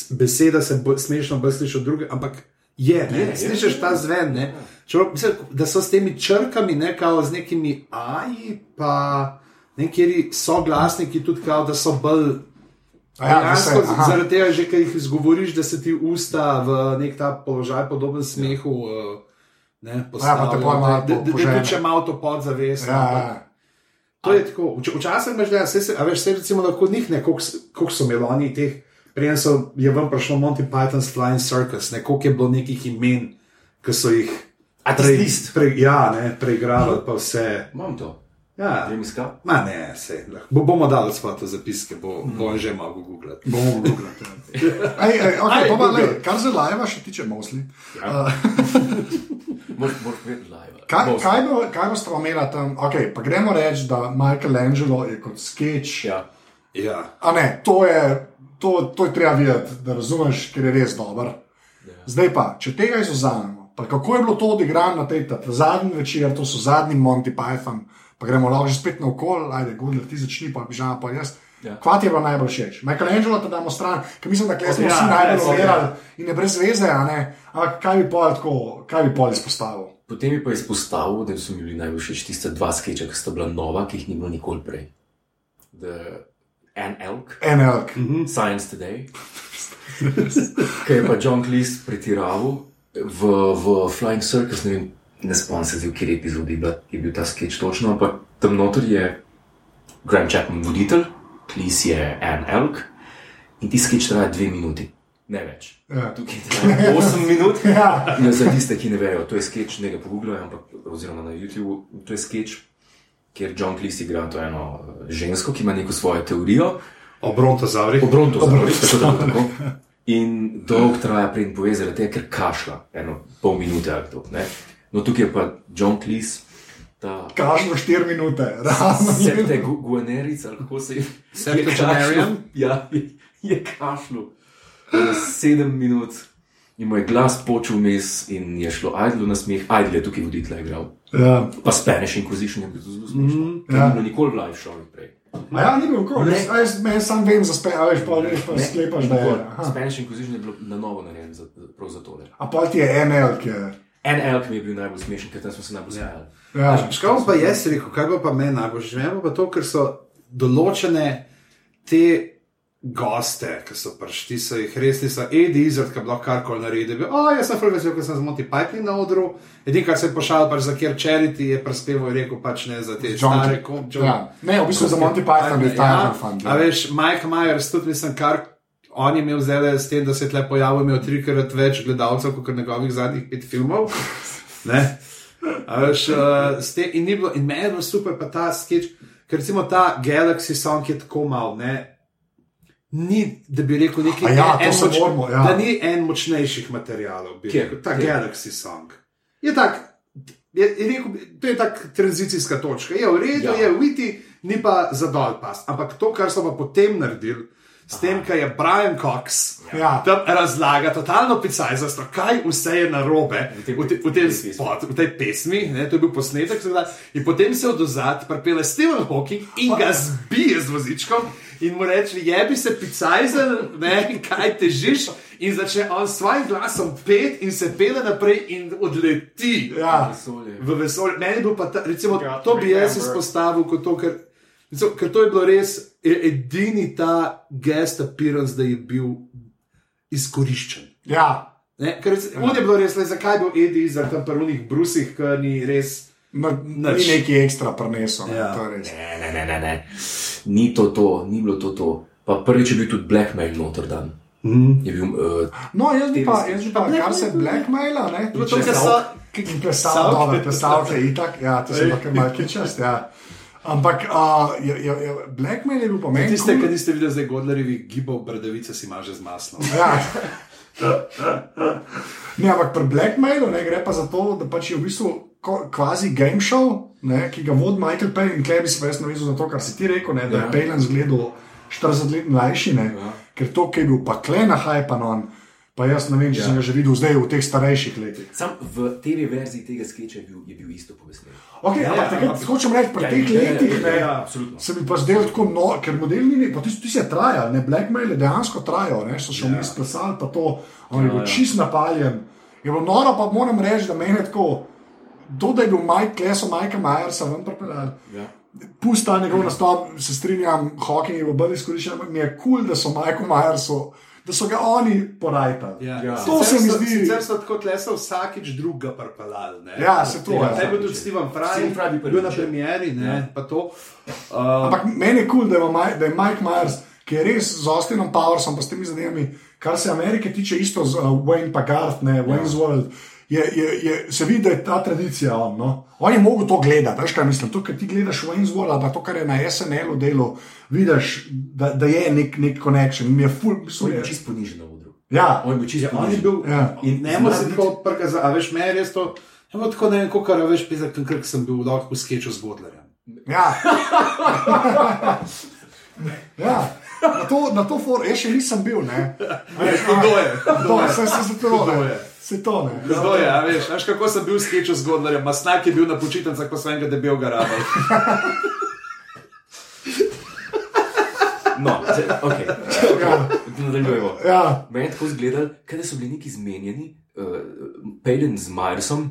beseda se bolj smešno bolj sliši od druge, ampak je, ne, Je, slišiš je, ta zven. Ne, Čeprav, mislim, da so s temi črkami, ne kao z nekimi aji, pa nekateri soglasniki tudi kao, da so bolj. A ja, da se- zaradi tega, že, ker jih izgovoriš, da se ti usta v nek ta položaj, podoben smehu, eh, ne, Ja, postavijo, pol malo da- da- da tudi če malo to podzavestno. Ja, ja. To je tako. Vč- Včasih imaš, da se, a veš, se recimo lahko njih ne, koliko so imeli oni teh. Preden so je vam prišlo Monty Python's Flying Circus, ne, koliko je bilo nekih imen, ki so jih list? pre, ja, ne, preigravali, pa vse. Imam to. Ja, Grem iskat. ma ne, se, lahko. bo, bomo dali svoje zapiske, bo, bom že mogel googlati. Bomo googlati. ja. Ej, ej, okay, to pa, Google. lej, kar se live še tiče, mostly. Ja. Moraš moraš vedeti live. Kaj, Most. kaj, bo, kaj boste imeli tam? Okay, pa gremo reči, da Michelangelo je kot sketch. Ja. Ja. A ne, to je, to, to je treba videti, da razumeš, ker je res dober. Ja. Zdaj pa, če tega izuzamemo, pa kako je bilo to odigrano na tej zadnji večer, to so zadnji Monty Python, pa gremo lahko že spet na okol, ajde, Gudler, ti začni, pa bi žal pa jaz. Ja. Kva ti je bilo najbolj všeč? Michelangelo te damo stran, ker mislim, da kle smo Ja, vsi najbolj res, gledali ja. in je brez veze, a ne. Ampak kaj bi pol tako, kaj bi pol izpostavil? Potem je pa izpostavil, da so mi bili najbolj všeč tiste dva sketcha, ki sta bila nova, ki jih ni bilo nikoli prej. The An Elk, En elk. Science Today, ki je pa John Cleese pretiraval v, v Flying Circus, ne vem, ne spomnim se, v kateri epizodi je, je bil ta sketch točno, ampak tam noter je Grant Chapman voditelj, Cleese je An Elk in ti sketch traja dve minuti, ne več. Ja. Tukaj traja 8 minut. Ja. Ja, za tiste, ki ne vejo, to je sketch, ne ga pogooglajo, ampak oziroma na YouTubu, to je sketch, kjer John Cleese igra to eno eh, žensko, ki ima neko svojo teorijo, O brontozavrih. obronto zavrti, tako da tako. In dolg traja, preden pove, zaradi tega, ker kašlja, eno pol minute ali to. Ne? No, tukaj je pa John Cleese, ta Kažemo 4 minute, realno. septe gu- guaneric, ali kako se je. Septuagenarian? Ja, je, je kašljal. Eno Sedem minut. In moj glas počul vmes in je šlo Aidlu na smeh, Aidl je tukaj voditelj igral. Ja. Pa Spanish Inquisition je bil zelo smešen. Mm, ja. ja. Ni bilo nikoli v live showih prej. A ja, ni bil kol. Jaz, jaz, sam vem za a veš, pa veš, pa sklepaš, da je. Nikoli. Aha. Spanish Inquisition je bilo na novo narejen za, prav za tole. A pa ti je en elk, je. En elk mi je bil najbolj smešen, ker tam smo se najbolj smejali. Ja. Škoda pa jaz rekel, kaj bo pa meni najbolj živelo, pa to, ker so določene te goste, ki so prišli, so jih res niso, Edi Izard, ki bi lahko karkoli naredil. Bil, O, jaz sem prvi vesel, ker sem z Monty Python na odru. Edino, kar se je pošal, pač za kjer charity je prispeval, je rekel pač ne za te stare kom. Ja. Ne, v bistvu za Monty Python je ta ja, fan. A veš, Mike Myers, tudi mislim, kar on je imel zdaj s tem, da se je tle pojavil, imel trikrat več gledalcev kot njegovih zadnjih pet filmov. Ne? Veš, uh, te, in, ni bilo, in meni je bilo super, pa ta sketch, ker recimo ta Galaxy Song je tako mal. Ne? Ni, da bi rekel, nekaj, ja, to en se moramo, ja. da ni en močnejših materialov. bi Kje? rekel. Ta Kje? Galaxy Song. Je tak, je, je rekel, to je tak tranzicijska točka. Je v redu, Ja. je viti, ni pa za dol pas. Ampak to, kar so pa potem naredili, s tem, kar je Brian Cox. Ja. Tam razlaga totalno picajzasto, kaj vse je narobe V tem- v, te, v, tem spot, v tej pesmi. Ne, to je bil posnetek, seveda, in potem se od ozad pripelje Steven Hawking in ga zbije z vozičkom in mu reče: Jebi se picajzel, ne, kaj težiš. In začne on s svojim glasom pet in se pele naprej in odleti Ja. Vesolje. v vesolje. Meni je bil pa ta, recimo, to bi jaz izpostavil kot to, ker, recimo, ker to je bilo res edini ta guest appearance, da je bil izkoriščen. Ja. Ne, ker on je bilo res, le, zakaj je bil Edi za tam prvih brusih, ker ni res. No, ni Nič. neki ekstra prenesel. Ja. Ja. To je res. Ne, ne, ne, ne, ne. Ni to to, ni bilo to to. Pa prvič je bil tudi Blackmail noter dan. Mm. Je bil, uh, No, jaz bi pa, jaz bi pa kar se blackmaila, ne? To, ker so, In plesal, dobro, plesalke itak, ja, to se lahko malo kičast, ja. Ampak uh, je, je, je, blackmail je bil pomen. tiste, ki niste videli zdaj Godlerjevi gibov, bradavice si maže z maslom. Ja. Ne, ampak pri Blackmailu ne, gre pa za to, da pač je v bistvu kvazi game show, ne, ki ga vodi Michael. In klej bi se res navezal na to, kar si ti rekel, ne, da je Ja. Palin zgledal 40 let mlajši, ne, Ja. ker to, ki je bil pa klej na Hypanon, pa jaz ne vem, če ja. sem ga že videl zdaj v teh starejših letih. sam v TV verziji tega sketcha je bil, je bil isto povesnjen. Okay, ja, ampak takrat hočem reči, pri teh letih. Ne, ja, absolutno. Se mi pa zdelo tako, no, ker model ni, pa ti, ti si je trajal, ne, Blackmail dejansko trajal, ne, so še vmes yeah. plesali, pa to, on je bil čist napaljen. Je bilo noro, pa moram reči, da meni je tako, to, da je bil Mike Kleso, Majka Majersa, ven pripeljal. Ja. Pusta njegov nastop, se strinjam, Hawking je v bolj izkoriščen, mi je kul, cool, da so Majku Majersu, da so ga oni porajtali. Ja. Ja. To se mi so, zdi- Sicer so tako tlesa vsakič druga parpalal. ne. Ja, se to, ja. Je bil tudi Steven Fry, Fry bi bil na ja. premjeri, ne, pa to. Uh, Ampak meni je kul, cool, da, Mike- da je Mike Myers, ki je res z Austinom Powersom, pa s temi zadevami, kar se Amerike tiče, isto z uh, Wayne Pagard, ne Wayne's World. Je, je, je, se vidi, da je ta tradicija. On, no? on je mogel to gledati, veš kaj mislim. To, kar ti gledaš Wayne's World, ali pa to, kar je na SNL-u delo, vidiš, da, da je nek, nek connection. Mi je ful, mislim, je je, čist ponižen na odru. ja, On je bil čist Ja, on je ponižen. bil. Ja. In ne moreš se tako prikazati, a veš, meni je res to. Ne bo tako, ne vem, kako kar veš, pizak, ker sem bil lahko v sketchu z Godlerjem. ja. ja. Na to, na to for, jaz še nisem bil, ne. Kdo je? To, se, se, se, to, Kdo ne. je? Se to, ne. Kdo je, a veš, veš, kako sem bil v sketchu z Godlerjem, Masnak je bil na počitnicah, pa sem enega debel garabal. Okay. Ja. Nadaljujemo. Ja. Meni je tako izgledalo, da so bili neki zmenjeni, uh, Pejlen z Myersom,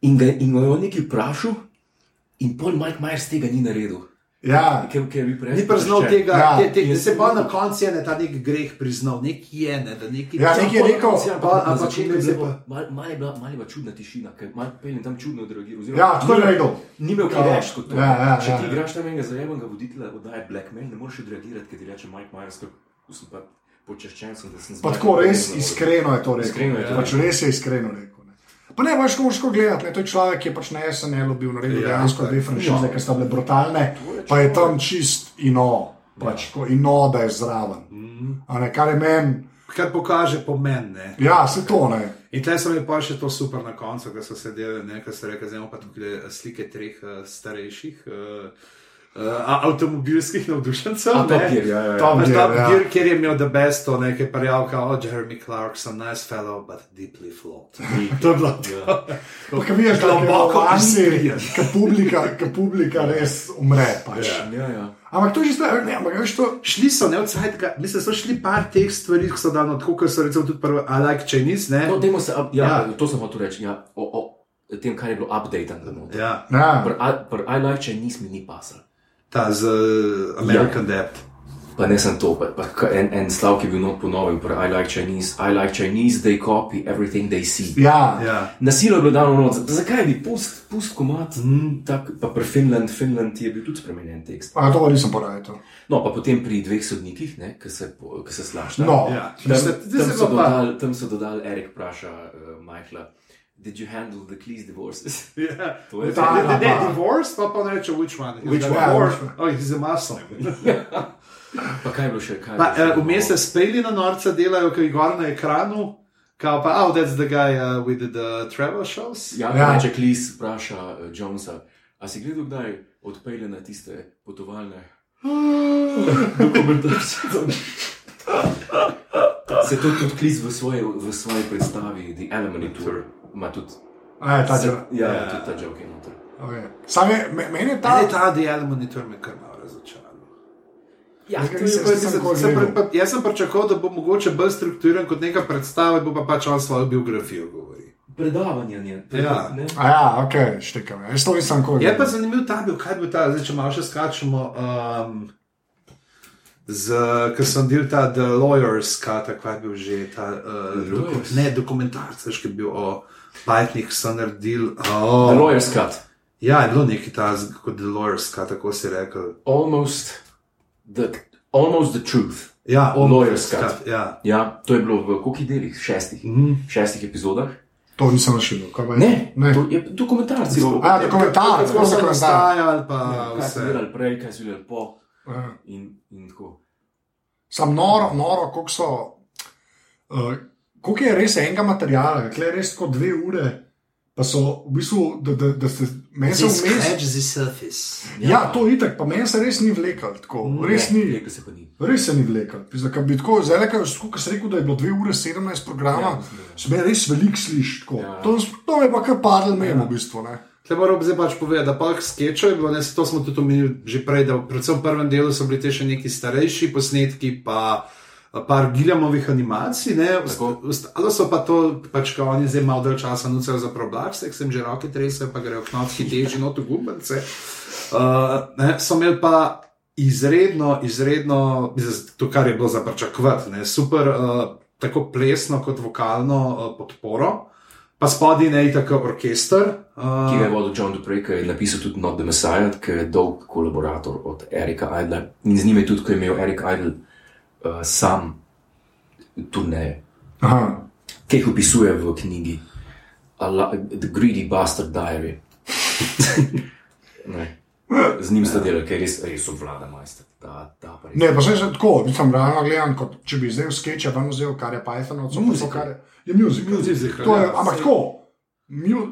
in ga in ga je on nekaj vprašal, in pol Mike Myers tega ni naredil. Ja. Ker, ker bi prej Ni priznal tega, Ja. te, te, Je- se pa na koncu je ne ta nek greh priznal, nek je ne, da neki. Ja, nekaj je rekel. Pa- Na ampak je se bila pa- malo mal je bila, mal je bila čudna tišina, ker Mike Pejlen tam čudno odreagiral. oziroma Ja, tako je naredil. Ni imel kaj Ja. več kot to. Ja, ja, Če ja, ti ja. igraš tam enega zajebenega voditelja oddaje Blackmail, ne moreš odreagirati, ker ti reče Mike Myers, kako sem pa počaščen, sem, da sem z Pa tako res iskreno je to rekel. Iskreno je to pač rekel. res je iskreno rekel. Pa ne, veš, ko moraš tako gledati, ne, to je človek, ki je pač na SNL bil naredil Ja, dejansko dve franšize, Ja. ki sta bile brutalne, pa je tam čist ino, pač ko ino, da je zraven. A Ne, kar je meni, Kar pokaže pomen. Ne. ja, se to ne. In tle sem jim pa še to super na koncu, ko so sedeli, ne, ko so rekli, zdaj imamo pa tukaj slike treh uh, starejših uh, uh, avtomobilskih navdušencev. A, ne. Top Gear, ja, ja, ja. Top Gear, Top ja. Gear, kjer je imel The Best, to nekaj parjavka, o Jeremy Clarkson, nice fellow, but deeply flawed. to je bilo to. Pa kaj vidiš, Globoko izprijen. ki publika, ki publika res umre. Pač. Ja, ja. Ampak to je že zdaj, ne, ampak veš to. Šli so, ne od sajtka, mislim, so šli par teh stvari, ki so dano tako, kot so recimo tudi prvo, I like Chinese, ne? No, dajmo se, ja, Ja. ja. to sem hotel reči, ja, o, o tem, kar je bilo updated. Ja, Ja. Pri I- pri I like Chinese mi ni pasal. Ta z uh, American ja. Debt. Pa ne sem to, pa, pa en, en stavek je bil not ponovljen, I like Chinese. I like Chinese, they copy everything they see. Ja. Ja. Nasilo je bilo dano noč, zakaj bi pust, pust komat, mm, tak, pa pri Finland, Finland je bil tudi spremenjen tekst. A to nisem porajal. to. No, pa potem pri dveh sodnikih, ne, ki se, ki se slašta. No. Ja. Tam, tam, se so bilo pa- dodali, tam so dodali, Erik vpraša uh, Michaela, did you handle the Cleese divorces? Ja. To je Ta- ne, pa- divorce, pa pa ne reče, which one? Which He's one? Which one? Oh, he's a muscle. Pa kaj je bilo še? Kaj Pa, uh, vmes se speli na norca delajo, ki je gor na ekranu, kao pa, oh, that's the guy uh, with the travel shows. Ja, Ja. Če Cleese vpraša uh, Jonesa, a si gledal kdaj odpelje na tiste potovalne dokumentarce? Se to tudi Cleese v svoji, v svoji predstavi, The Alimony Tour, ima tudi. A je ta že. Ja, ja, tudi ta joke je noter. Okay. Sam je, me- meni je ta. Ta, dial monitor me kar malo razočaral. Ja, Jaz nisem mislim, nikoli sem gledal. pre- pa- Jaz sem pričakoval, da bo mogoče bolj strukturiran kot neka predstava, bo pa pač on svojo biografijo govori. predavanje je. Ja. Ne? A ja, ok, štekam. Jaz to nisem nikoli. Je pa zanimiv ta bil, kaj bi ta, zdaj če malo še skačemo. Um, Z, ker sem bil ta The Lawyers, kaj je bil že ta uh, doku, Lawyers? ne, dokumentarc, veš, ki je bil o Pythnih, ki so naredili. The Oh, Lawyer's Cut. ja, je bilo nekaj ta, z- kot The Lawyers, kaj tako si rekel. Almost the, almost the truth. Ja, Lawyer's Cut. Cut, Ja. Ja, to je bilo v kolikih delih? Šestih. Mm -hmm. Šestih epizodah. To nisem našel. kaj pa je? Ne, ne. to je dokumentarci. A, dokumentarc, Kako to so dokumentarc. nastajali, pa Kaj so vse. delali prej, kaj so delali po. Ja. In, in tako. Sam noro, noro, koliko so. Uh, koliko je res enega materiala, kle je res kot dve ure. Pa so v bistvu, da, da, da se meni se vmes. the surface. Ja, to je itek, pa meni se res ni vlekel. Tako, res ni. Rekel se ni. Res se ni vlekel. Zdaj, bi tako, zdaj, ko si rekel, da je bilo 2 ure 17 programa, Ja, ja, da se mi res veliko sliši. tako. Ja. To, to je pa kar padlo mimo, v bistvu. Ne? Tle moram zdaj pač povedati, da pa sketchov je bilo, ne, to smo tudi omenili že prej, da predvsem v prvem delu so bili te še neki starejši posnetki, pa par Giljamovih animacij, ne, ostalo so pa to, pač ko oni zdaj malo dalj časa nucajo za problakse, sem že roke tresajo, pa grejo knotski teži not v gubence. Uh, ne, so imeli pa izredno, izredno, to, kar je bilo za pričakovati, ne, super, uh, tako plesno kot vokalno uh, podporo. Pa spodaj ne tako orkester, uh, Ki ga je vodil John Dupre, ki je napisal tudi Not the Messiah, ki je dolg kolaborator od Erika Idla. In z njim je tudi, ko je imel Erik Idle uh, sam turneje, Aha. ki jih opisuje v knjigi La- The Greedy Bastard Diary. Ne. Z njim sta delali, ker je res, res obvlada majster. Ta, ta pa res. Ne, pa se že tako, mislim, realno gledam, kot če bi zdaj v sketche ven vzel, kar je Python, od Musical. kar je, je musical. Musical, To je, ja. ampak tako,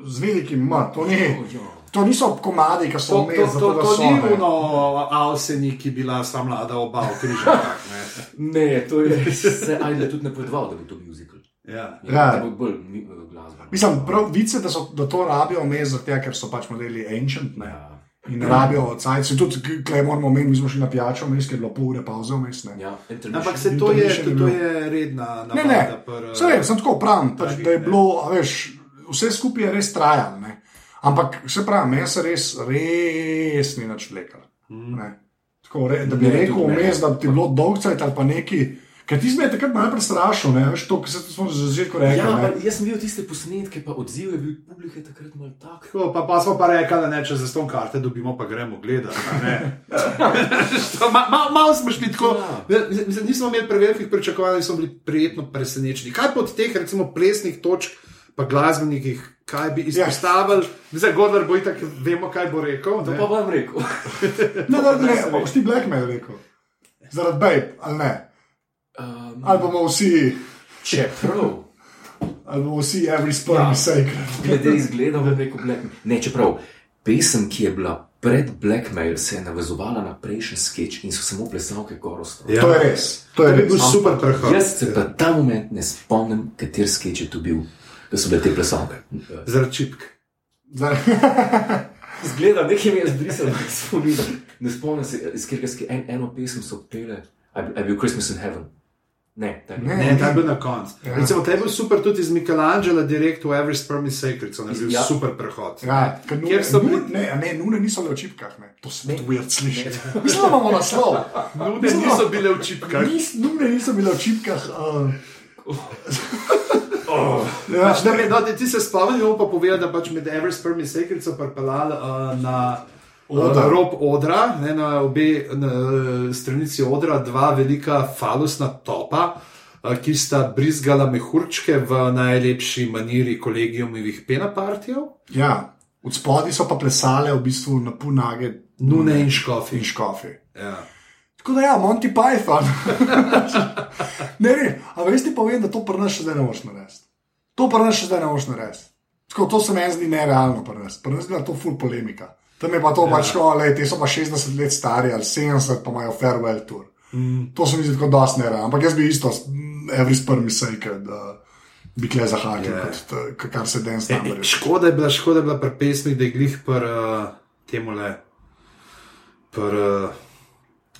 z velikim M, to, ni, to niso komadi, ki so To, vmes, to, to, to so. ni ne. uno Alseni, ki je bila sta mlada oba v križankah. ne. Ne, to je se Idle tudi napovedoval, da bo to musical. Ja. Ja, Ja. Da bo bolj eh, glasba. Mislim, prav vice, da, so, da to rabijo vmes, zato ker so pač modeli ancient. Ne. Ja. in ne rabijo cajt. Tudi, kaj moramo omeniti, mi smo šli na pijačo, vmes, ker je bilo pol ure pauze vmes. ne. Ja, Ampak se to je, to, to bil. je redna Ne, ne, navada. pri, Saj vem, sem tako pravim, pač da je ne. bilo, a veš, vse skupaj je res trajalo. Ampak se pravi, meni se res, res ni nič vlekalo. ne. Tako, re, da bi Ne, rekel vmes, da bi ti bilo dolgcajt ali pa neki. Ker ti si me takrat malo prestrašil, ne veš, to, kar se smo že začetku rekli. Ja, pa jaz sem videl tiste posnetke, pa odziv je bil publike takrat malo tak. Tako, pa, pa smo pa rekli, da ne, če za ston karte dobimo, pa gremo gledati. a ne. Ma- ma- Malo smo šli tako. Ja. Mislim, nismo imeli prevelikih pričakovanj, smo bili prijetno presenečeni. Kaj pa od teh, recimo, plesnih točk, pa glasbenikih, kaj bi izpostavili? Zdaj, Godler bo itak, vemo, kaj bo rekel. To ne. pa bom rekel. Ne, ne, ne, ne, boš ti Blackmail rekel. Zaradi Babe, ali ne. Um, Ali bomo vsi, čeprav, ali bomo vsi, every sperm Ja. is sacred. glede izgleda, bom rekel Blackmail. Ne, čeprav, pesem, ki je bila pred Blackmail, se je navezovala na prejšnji sketch in so samo plesalke gorostro. Ja. To je res. To je To bi res. bil super prehod. Jaz se pa ta moment ne spomnim, kater sketch je to bil, da so bile te plesalke. Zaradi čipk. Zgleda, nekaj mi je zbrisalo, da se spomnim. Ne spomnim se, iz katerega ske- en, eno pesem so pele, je bil Christmas in Heaven. Ne, ta Ne. Ne, ta je bil na koncu. Ja. Recimo, ta je bil super tudi iz Michelangela, direkt v Every Sperm is Sacred, so naredili Ja. super prehod. Ja, ker nune, Kjer so bili- nune, ne, ne, nune niso le v čipkah, ne. to se tudi weird sliši. Mislim, da imamo naslov. Nude Mislim, da- niso bile v čipkah. Nis, nune niso bile v čipkah. Uh, ja, Pač, da me, da ti se spomnim, bomo pa povedal, da pač med is Sacred so pripeljali uh, na Oder. uh, rob odra, ne, na obe na, stranici odra, dva velika falusna topa. uh, Ki sta brizgala mehurčke v najlepši maniri kolegijumih penapartijev, ja, od spodaj so pa plesale v bistvu na punage nune in škofi. in škofi. Ja. Tako da ja, Monty Python. ne, ne, a veš ti povem, da to pri nas še zdaj ne moreš narediti. To pri nas še zdaj ne moreš narediti. Tako, to se meni zdi nerealno pri nas. Pri nas je to full polemika. Tam je pa to ja. pač, no, lej, te so pa 60 let stari ali 70, pa imajo farewell tour. Mm. To se mi zdi tako dosti nerealno. Ampak jaz bi isto, mm, every spur mi sejke, da bi kle zahakal, Ja. yeah. kot t- kar se danes E, tam reče. škoda je bila, škoda je bila pri pesmih, da je glih pri uh, temu le. Pri uh,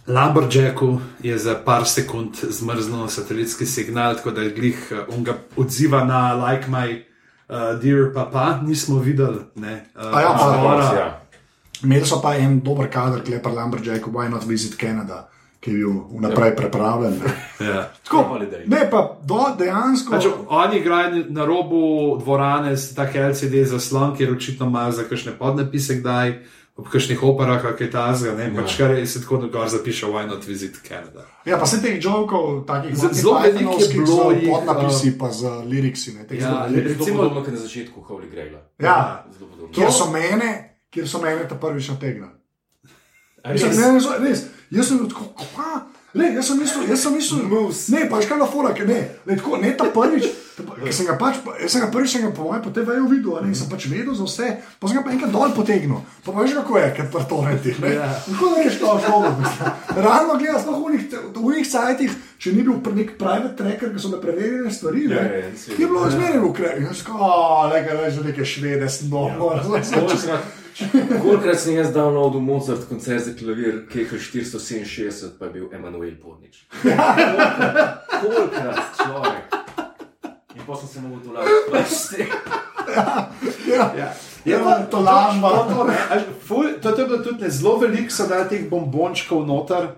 Lumberjacku je za par sekund zmrznil satelitski signal, tako da je glih uh, on ga odziva na like my uh, dear papa, nismo videli. Ne, uh, A ja, pa- izvora. Ja. Imeli so pa en dober kader, ki je pa Lumberjack, Why Not Visit Canada, ki je bil vnaprej pripravljen. Ja. Tako, Holiday. ne, pa do, dejansko. Pač, oni igrajo na robu dvorane s takim LCD zaslon, kjer očitno imajo za kakšne podnapise, kdaj ob kakšnih operah, kaj tasga, ne, pač kar je se tako dogor zapiše, why not visit Canada. Ja, pa se teh jokov, takih zelo veliko je bilo z jih, podnapisi, pa z liriksi. Ne, teh Ja, zelo veliko. Recimo- podobno kot na začetku Holy Graila. ja, Zelo podobno. kjer so mene, kjer so mene ta prvič nategnili. A Mislim, res? ne, res, jaz sem tako, kva? Ne, jaz sem mislil, jaz sem mislil, ne, pa škala fora, ker ne, ne, tako, ne ta prvič, ker sem ga pač, jaz sem ga prvič, sem ga po mojem TV-ju videl, ne, sem pač vedel za vse, pa sem ga pa enkrat dol potegnil, pa veš kako je, ker pa to reti, Ja. tako da veš, to šolo, realno gledaš, sploh v njih sajtih, če ni bil nek private tracker, ki so me preverjene stvari, ne, Ja, ja, ja, je bilo zmeraj v ukrepu, jaz tako, o, le, veš, neke švede, smo, Kolikrat- Kolikrat sem jaz downloadil Mozart koncert za klavir, KH 467, pa je bil Emanuel Pornič. Kolikrat, kolikrat človek. In pa sem se mogel to lažiti. ja, Ja. Je pa to lažba. To, je bilo tudi ne, zelo veliko, so dali teh bombončkov noter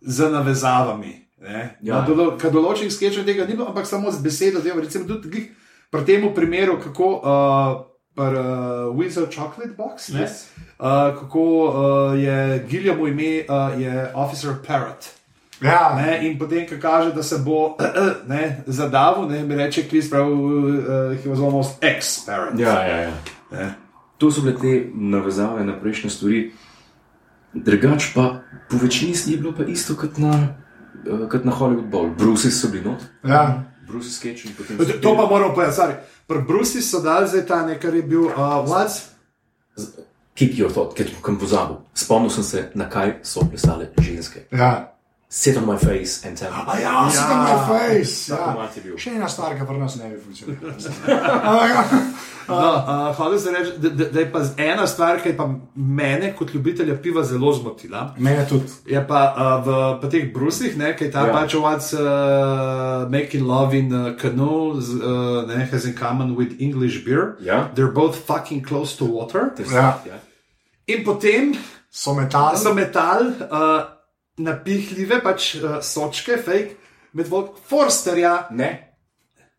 z navezavami. Ne? Ja. Ja. Dolo, Kad določenih sketchov tega ni bilo, ampak samo z besedo. Recimo, tudi pri tem primeru, kako uh, pri uh, Wizard Chocolate Box, ne, Yes. uh, kako uh, je Gilliam ime, uh, je Officer Parrot. Ja, Ne, in potem, ko kaže, da se bo ne, zadavil, ne, mi reče, Kris, prav, uh, he was almost ex-parent. Ja, ja, ja. Ne. To so bile te navezave na prejšnje stvari. Drugač pa po večini je bilo pa isto kot na, eh, kot na Hollywood Bowl. Bruce so bili not, ja. Bruce sketch in potem. To, to pa moramo povedati. Pri Brusi so dali zdaj ta nekaj, kar je bil uh, What's Keep your thought, ker sem pozabil. Spomnil sem se, na kaj so plesale ženske. ja. Sit on my face and tell me. A ja, ja. sem na face. Ta Ja. komad je bil. Še ena stvar, ki pri nas ne bi funkcionirala. No, uh, Hočem se reči, da, da, da je pa ena stvar, ki je pa mene kot ljubitelja piva zelo zmotila. Mene tudi. Je pa uh, v pa teh brusih, ne, ki je ta Ja. ja. pač what's uh, making love in uh, canoe, z, uh, ne, has in common with English beer. Ja. They're both fucking close to water. Ja. Ja. In potem So metal. so metal uh, napihljive, pač uh, sočke, fake, med vod Forsterja. Ne,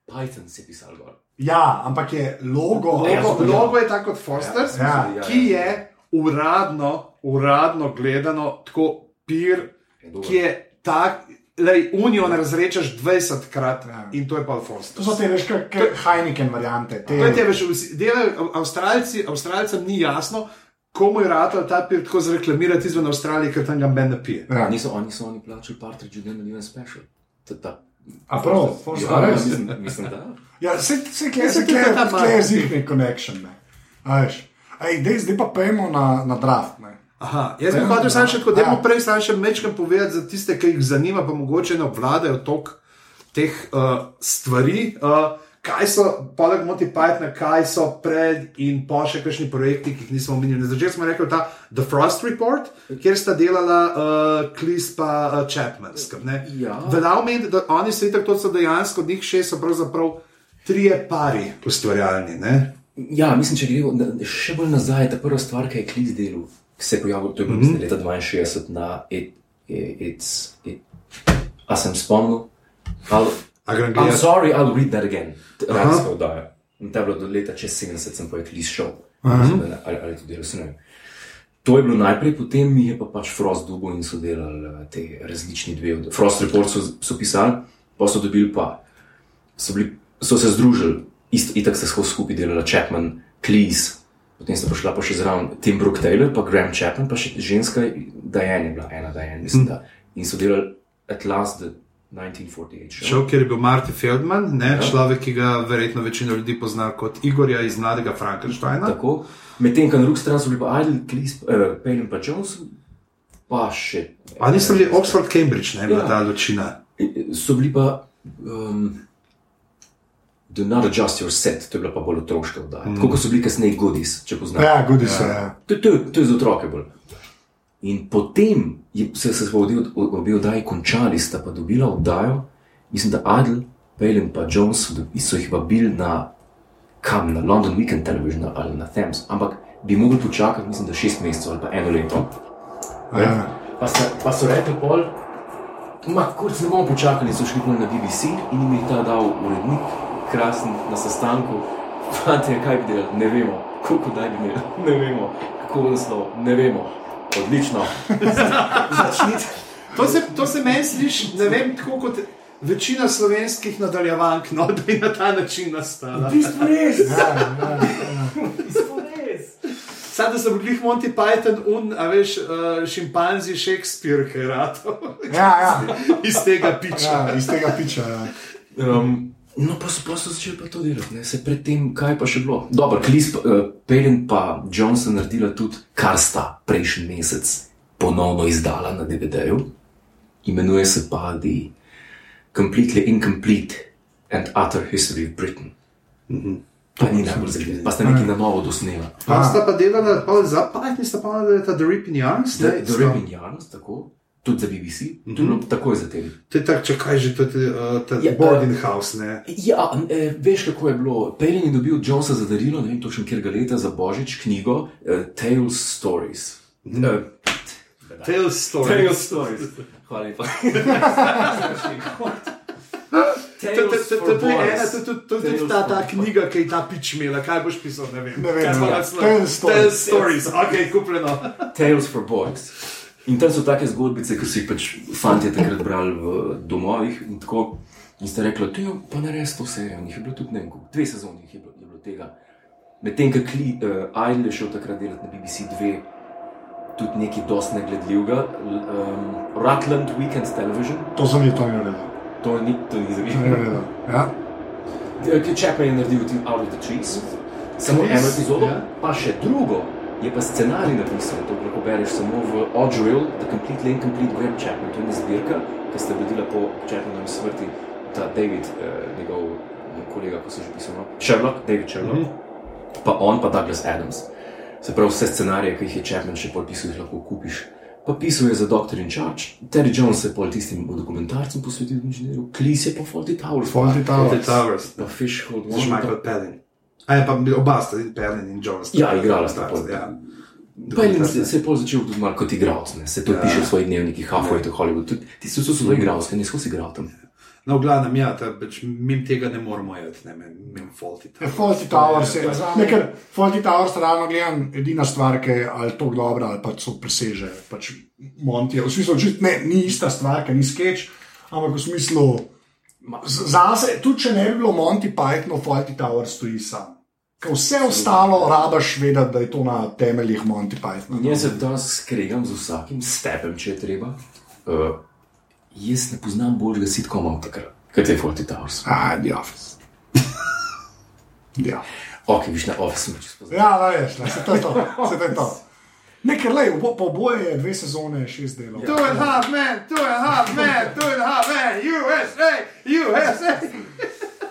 Python si pisal gor. Ja, ampak je logo. Logo, logo je tako kot Forsters, Ja, ja, ki je uradno, uradno gledano tako pir, Je dober. ki je tak. Lej, unijo ne razrečeš 20 krat Ja. in to je pa To Forster. so te, veš, kot Heineken variante. Te, To je te, veš, delajo Avstralci, Avstralcem ni jasno, komu je rado ta pir tako zreklamirati izven Avstralije, ker tam ga ben ne pije. ja. Niso oni, so oni plačali Partridge in Even Special. A prav, Forster, ja, mislim, mislim, da. Ja, se, se kje se kje, je zihni connection. Ne. A veš. Ej, dej, zdaj pa pojmo na, na draft. Ne. Aha, jaz bi hotel samo še tako, da ja. bomo prej samo še mečkam povedati za tiste, ki jih zanima, pa mogoče ne obvladajo tok teh uh, stvari. Uh, kaj so, poleg Monty Pythona, kaj so pred in po še kakšni projekti, ki jih nismo omenili. Na začetku smo rekli ta The Frost Report, kjer sta delala uh, Klis pa uh, Chapman. Ja. Velja omeniti, da oni so itak, to so dejansko, od njih šest so pravzaprav trije pari ustvarjalni. Ne? Ja, mislim, če gremo še bolj nazaj, ta prva stvar, ki je Klis delal, ki se je pojavil, to je bilo mm -hmm. leta 62 na It, It, It's, It. A sem spomnil? I'll, A grem I'm sorry, I'll read that again. Radijska oddaja. In ta je bilo do leta čez 70, sem pa je Klis šel. Ali, ali delal, se ne. To je bilo najprej, potem mi je pa pač Frost dugo in so delali eh, te različni dve. od- Frost Report so, so pisali, pa so dobili pa, so, bili, so se združili, isto, itak sta skozi skupaj delala Chapman, Cleese, potem sta prišla pa še zraven Tim Brook Taylor, pa Graham Chapman, pa še ženska, Diane je bila ena, Diane, mislim, da. In so delali At Last the 1948 show. Šel, kjer je bil Martin Feldman, ne, Ja. ja. človek, ki ga verjetno večina ljudi pozna kot Igorja iz Mladega Frankensteina. Tako. Medtem, ko na drugi strani so bili pa Idle, Cleese, uh, Payne pa Jones, pa še. Ali niso bili Oxford, Cambridge, ne, bila Ja. ta ločina. So bili pa. Um, Do not adjust your set, to je bila pa bolj otroška oddaja. Mm. Tako kot so bili kasneje Goodies, če poznate. Ja, gudi se. Ja. To, to, to je za otroke bolj. In potem je, se se obe obe oddaji končali, sta pa dobila oddajo, mislim, da Adel, Pejlen in Jones so, so jih vabili na kam, na London Weekend Television ali na Thames, ampak bi mogli počakati, mislim, da šest mesecev ali pa eno leto. Ja. Pa, se, pa so rekli pol, ma, kurc ne bomo počakali, so šli na BBC in jim je ta dal urednik, krasen na sestanku. Fantje, kaj bi delali, ne vemo, koliko daj bi imeli, ne vemo, kako bo naslov, ne vemo. Odlično. Začnite. To se, to se meni sliši, ne vem, tako kot večina slovenskih nadaljevank, no, da je na ta način nastala. Bistvo res. Ja, ja. Bistvo res. Sad, da so bili Monty Python, un, a veš, uh, šimpanzi Shakespeare, ki je rato Ja, ja. iz tega piča. ja, iz tega piča. Ja. Um, no, pa so, pa so začeli pa to delati, ne? se predtem, kaj pa še bilo. Dobro, Klis, uh, Pejlen pa Johnson naredila tudi, kar sta prejšnji mesec ponovno izdala na DVD-ju. Imenuje se pa The Completely Incomplete and Utter History of Britain. Pa ni najbolj zanimivo, pa sta nekaj na novo dosnela. Pa sta pa delala, pa za Python sta pa delala ta The Ripping Yarns. The, the Ripping Yarns, tako, tudi za BBC, mm -hmm. tudi bilo takoj za tebe. To je tako, če kaj že, to je uh, ta Ja, boarding house, ne. Ja, e, veš, kako je bilo. Pejlen je dobil Jonesa za darilo, ne vem točno, kjer ga leta za božič, knjigo uh, Tales Stories. Mm -hmm. uh, Tales story. Tales Stories. Hvala lepa. To- je ena, to- to- to je tudi Tales ta, ta for knjiga, ki je ta pič imela. Kaj boš pisal? Ne vem. Ne vem, Kaj naslov? Tales stories. Tales stories. Ok, kupljeno. Tales for Boys. In tam so take zgodbice, ki so jih pač fanti takrat brali v domovih. In, tako, in ste rekli, da je pa ne res to serijo. Njih je bilo tudi ne koliko, dve sezoni je bilo, je bilo tega. Medtem, ko uh, Idle je šel takrat delati na BBC 2, tudi nekaj dosti negledljivega, um, Rutland Weekend Television, To sem jih ni naredil. to ni, to ni To ni zanimivo. naredil. Ja. Ki Chapman je naredil ti Out of the Trees, samo eno epizodo, ja. pa še drugo. Je pa scenarij napisan, to lahko bereš samo v Audrey, The Completely Incomplete Graham Chapman. To je ena zbirka, ki sta rodila po Chapmanovi smrti, ta David, eh, njegov kolega, ko se že pisal, no? Sherlock, David Sherlock. Mm -hmm. pa on, pa Douglas Adams. Se pravi, vse scenarije, ki jih je Chapman še podpisal, jih lahko kupiš. Pa pisal je za Doctor in Charge, Terry Jones je pol tistim dokumentarcem posvetil inženirju, Klis je pa Faulty Towers, Fawlty Towers. Towers. pa Fish Hold To je One. Michael Pelin. A je pa bil oba sta, Pelin in Jones. Ja, igrala sta. Ja. Pelin se, se je pol začel tudi malo kot igralec, ne. se to ja. piše v svojih dnevnikih, Halfway to Hollywood. Tudi, ti so so igralci, ne skozi igral tam. No, v glavnem, ja, ta, pač, mim tega ne moramo jeti, ne, mim Faulty Ja, Fawlty Towers je, ne, ker Fawlty Towers, realno gledam, edina stvar, ki je ali tako dobra, ali pa so preseže. Pač Monty, v smislu, že ne, ni ista stvar, ki ni sketch, ampak v smislu, zase, tudi če ne bi bilo Monty Python, Fawlty Towers stoji sam. Vse ostalo rabaš vedeti, da je to na temeljih Monty Pythona. Jaz se danes skregam z vsakim stepem, če je treba. Uh, jaz ne poznam boljšega sitkoma od takrat, kot je Forty Towers. Ah, The Office. ja. Ok, viš na Office sem čisto poznal. Ja, da veš, ne, se to je to. Se to je to. Nekaj le, po, po oboje je dve sezone, šest delov. Two and a half men, two and a half men, two and a half men, USA, USA.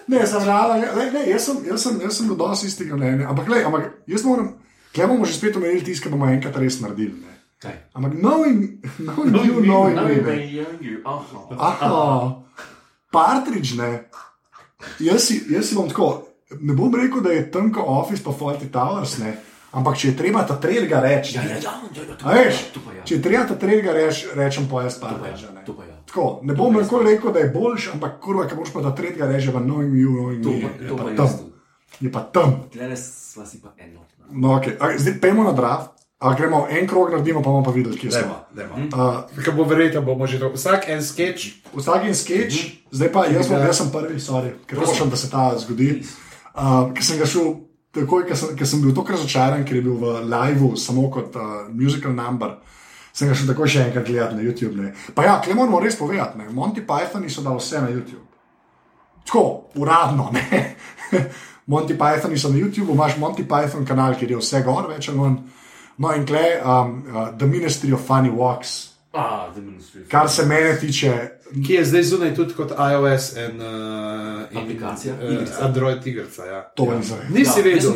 Ne, sem realno, ne, ne, jaz sem, jaz sem, jaz sem dosti istega mnenja. Ampak, le, ampak jaz moram, kje bomo že spet omenili tisto, ki bomo enkrat res naredili. Ne. Kaj? Ampak knowing, knowing you, knowing me. ne. Aha. Aha, partridž, ne. Jaz si, jaz si bom tako, ne bom rekel, da je tanko Office pa Fawlty Towers, ne. Ampak če je treba ta trelga reči, Ja, ja, ja, ja, ja, ja, pa ja. če je treba ta trelga reči, rečem pa jaz pa ja, partridža. ne. to pa ja. Tako, ne bom nikoli rekel, da je boljši, ampak kurva, ki boš pa ta tretjega reže v knowing To me. pa, je pa tam. Je pa tam. Tlele sva si pa enotna. No, okay. A, zdaj pojmo na draft, a gremo en krog naredimo, pa bomo pa videli, kje smo. Uh, Kaj bo verjetno, bomo že to. Vsak en sketch. vsak en sketch, zdaj pa jaz, bom, Ja. jaz sem prvi, sorry, ker hočem, da se ta zgodi. Uh, ker sem ga šel, takoj, ker sem, ker sem bil tako razočaran, ker je bil v liveu samo kot uh, musical number. Sem ga šel takoj še enkrat gledati na YouTube. Ne. Pa ja, kle moramo res povedati, ne. Monty Pythoni so dali vse na YouTube. Tako, uradno, ne. Monty Pythoni so na YouTubu, imaš Monty Python kanal, kjer je vse gor, več ali manj. No in kle, um, uh, The Ministry of Funny Walks, Ah, The Ministry. of- kar se mene tiče, Ki je zdaj zunaj tudi kot iOS in, uh, in Aplikacija? Uh, Igrica. Android igrica. Ja. to ja. nisem vedel. Nisi Ja, vedel,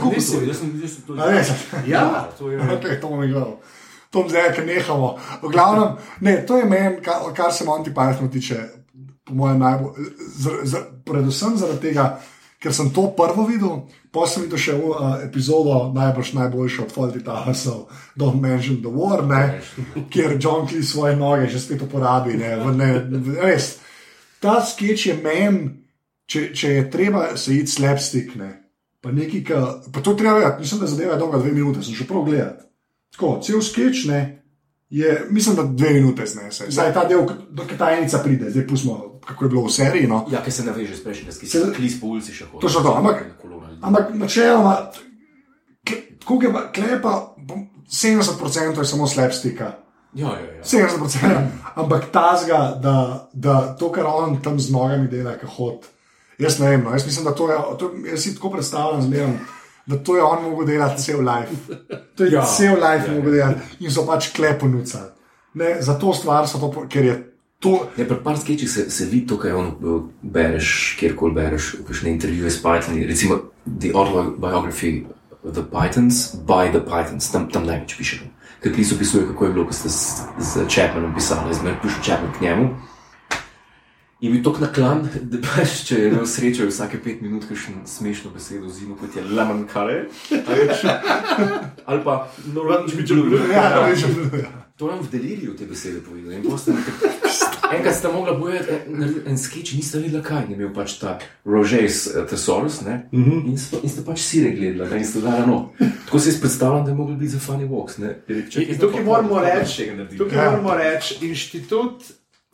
to- A res? Ja. to je. Okay, to bom igral. To bom zdaj, ker nehamo. V glavnem, ne, to je meni, kar, kar se Monty Python tiče, po mojem, najbolj. Z, z, predvsem zaradi tega, ker sem to prvo videl, pa sem videl še uh, epizodo, najbrž najboljšo od Fawlty Towersov, Don't Mention the War, ne, kjer John Cleese svoje noge že spet uporabi. Ne, ne, res, ta sketch je meni, če, če je treba se iti slapstick, ne. Pa nekaj, ka, pa to treba vedeti, mislim, da zadeva je dolga dve minute, sem že prav gledal. Tako, cel sketch ne, je, mislim, da dve minute znese. Zdaj ta del, do tajnica pride, zdaj pustimo, kako je bilo v seriji. No. Ja, ki se naveže s prejšnjega, ki Se- se klis po ulici še hodi. To so to, ampak-. Ampak načeloma, tako je pa, klepa, 70% je samo slapstika. Ja, ja, ja. 70%, ampak tazga, da, da to, kar on tam z nogami dela, ki hod. Jaz ne vem, no. jaz mislim, da to je, to, jaz si tako predstavljam, zmeram, da to je on mogel delati cel life. To je ja, cel life ja, ja, mogel delati in so pač kleponucali. Ne, za to stvar so to, ker je to. Ne, pri par skečih se, se vidi to, kaj on eh, bereš, kjerkoli bereš, v kakšne intervjuje s Pythoni. Recimo The Autobiography of the Pythons by the Pythons, tam, tam največ piše. Ker Klis opisuje, kako je bilo, ko ste z, z Chapmanom pisali, sem prišel Chapman k njemu. In bil tako naklan, da pač, če je imel srečo, je vsake pet minut še smešno besedo zimo, kot je lemon veš. Ali pa no lunch with blue. Ja, ja, veš, ja. To je v deliriju te besede povedal. Ste- Enkrat sta mogla bojati en, sketch, nista vedela kaj. Je bil pač ta Roger's uh, Thesaurus, ne? Mm -hmm. in, sta, in sta pač sire gledala, ne? in sta dala no. Tako si predstavljam, da je mogel biti za funny walks. Ne? Reče, In tukaj moramo reči, tukaj tukaj Ja. moramo reči, inštitut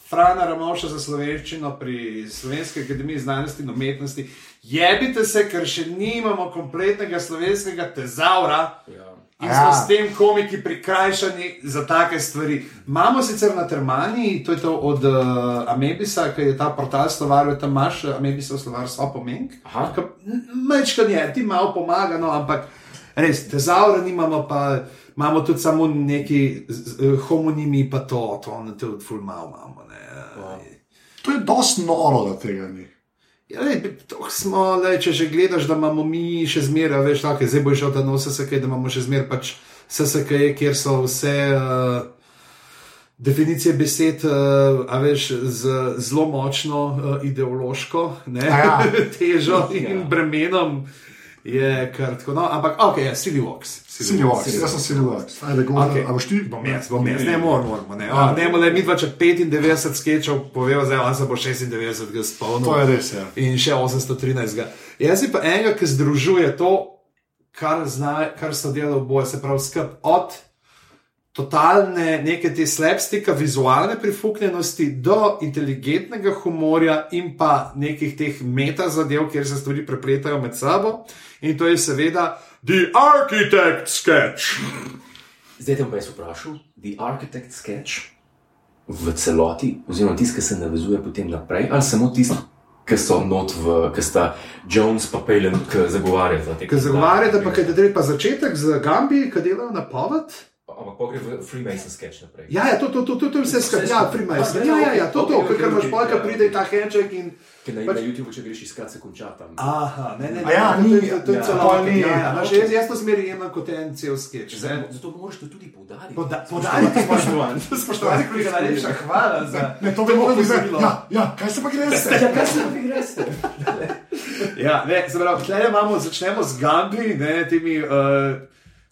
Frana Ramovša za slovenščino pri Slovenski akademiji znanosti in umetnosti. Jebite se, ker še nimamo kompletnega slovenskega tezaura. Ja. In Ja. smo s tem komiki prikrajšani za take stvari. Imamo sicer na Termani, to je to od uh, Amebisa, ki je ta portal slovaril, tam imaš uh, Amebisa slovar Sopomenk. Aha. Mečkan je, ti malo pomaga, no, ampak res, tezaura nimamo, pa imamo tudi samo neki z- homonimi, pa to, to, to tudi ful malo imamo. Ne. To je dosti noro, da tega ni. Ja, lej, to smo, lej, če že gledaš, da imamo mi še zmeraj, veš, tako, zdaj bo šel ta nos SSK, da imamo še zmeraj pač SSK, kjer so vse uh, definicije besed, uh, a veš, z zelo močno uh, ideološko ne, ja. težo in bremenom. Je kar tako, no, ampak ok, ja, Silly Walks. Silly Walks, jaz sem Silly Walks. Ajde, go, Okej. a boš ti? Bom jaz, bom jaz, ne moramo, moramo. Ne, oh, ne, le mi dva če 95 sketchov povejo, zdaj on se bo 96 ga spomnil. To je res, ja. In še 813. -ga. Jaz si pa enega, ki združuje to, kar, zna, kar so delali oboje, se pravi, skrb od totalne neke te slabstika, vizualne prifuknjenosti do inteligentnega humorja in pa nekih teh meta zadev, kjer se stvari prepletajo med sabo. In to je seveda The Architect Sketch. Zdaj te bom pa jaz vprašal, The Architect Sketch v celoti, oziroma tisti, ki se navezuje potem naprej, ali samo tisti, ki so not v, ki sta Jones pa Palin, ki zagovarjata te Ker zagovarjate, pa kaj da pa začetek z Gambi, ki delajo napoved. Ampak pa gre v Freemason sketch naprej. Ja, ja, to, to, to, to, to je vse skupaj, ja, Freemason. Ja, ja, ja, to, to, Ok, ok, ker imaš polka, ja. pride ta henček in. Ker na, Pač- na YouTubu, če greš iskat, se konča tam. Aha, ne, ne, A ja, to- ni- to- to je ja, celotno. to ni- Ja, ja, jaz, jaz to zmeri jemam kot en cel sketch. ne. Zato, moraš to tudi poudariti. Poda- Podariti, spoštovani, spoštovani, kolega, najlepša hvala za Ne, to bi zdaj. opozorilo. Ja, ja, kaj se pa greste? Ja, kaj se vi greste? Ja, ne, se pravi, tle imamo, začnemo z Gambi, ne, temi. Uh,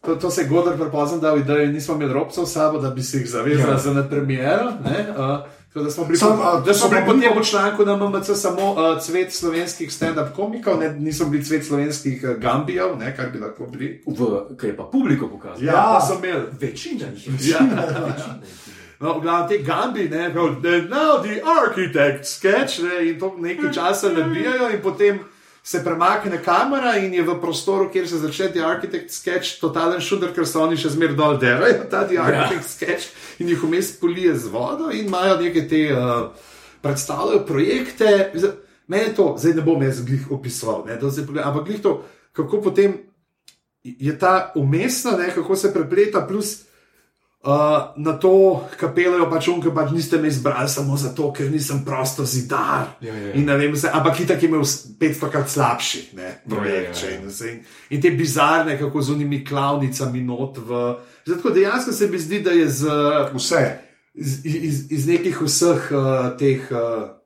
To, to se je Godar prepoznal, da idejo nismo imeli robcev s sabo, da bi se jih zavezali Ja. za nepremiero. Ne, uh, da smo bili, Sam, a, da smo bili po tem članku na MMC samo uh, cvet slovenskih stand-up komikov, ne, niso bili cvet slovenskih uh, Gambijev, ne, kar bi lahko bili. V, kaj je pa publiko pokazal. Ja, Ja. so imeli. Večina jih je. Ja. Večina. No, v glavnem te Gambi, ne, prav, now the architect sketch, ne, in to nekaj časa nabijajo, in potem se premakne kamera in je v prostoru, kjer se začne ti architect sketch, totalen šuder, ker so oni še zmeraj dol derajo, ta the architect ja. sketch in jih vmes polije z vodo in imajo neke te, uh, predstavljajo projekte. Mene to, zdaj ne bom jaz glih opisoval, ne, pogledam, ampak glih to, kako potem je ta umestna, ne, kako se prepleta, plus Uh, na to kapelajo pač unke, pač niste me izbrali samo zato, ker nisem prosto zidar. Ja, ja, ja. In vem, se, ampak itak je imel 500 krat slabši ne, projekt. Ja, ja, ja. Ja, ja, ja. In te bizarne, kako z unimi klavnicami not v. Zato dejansko se mi zdi, da je z, Vse. iz, iz, iz nekih vseh uh, teh uh,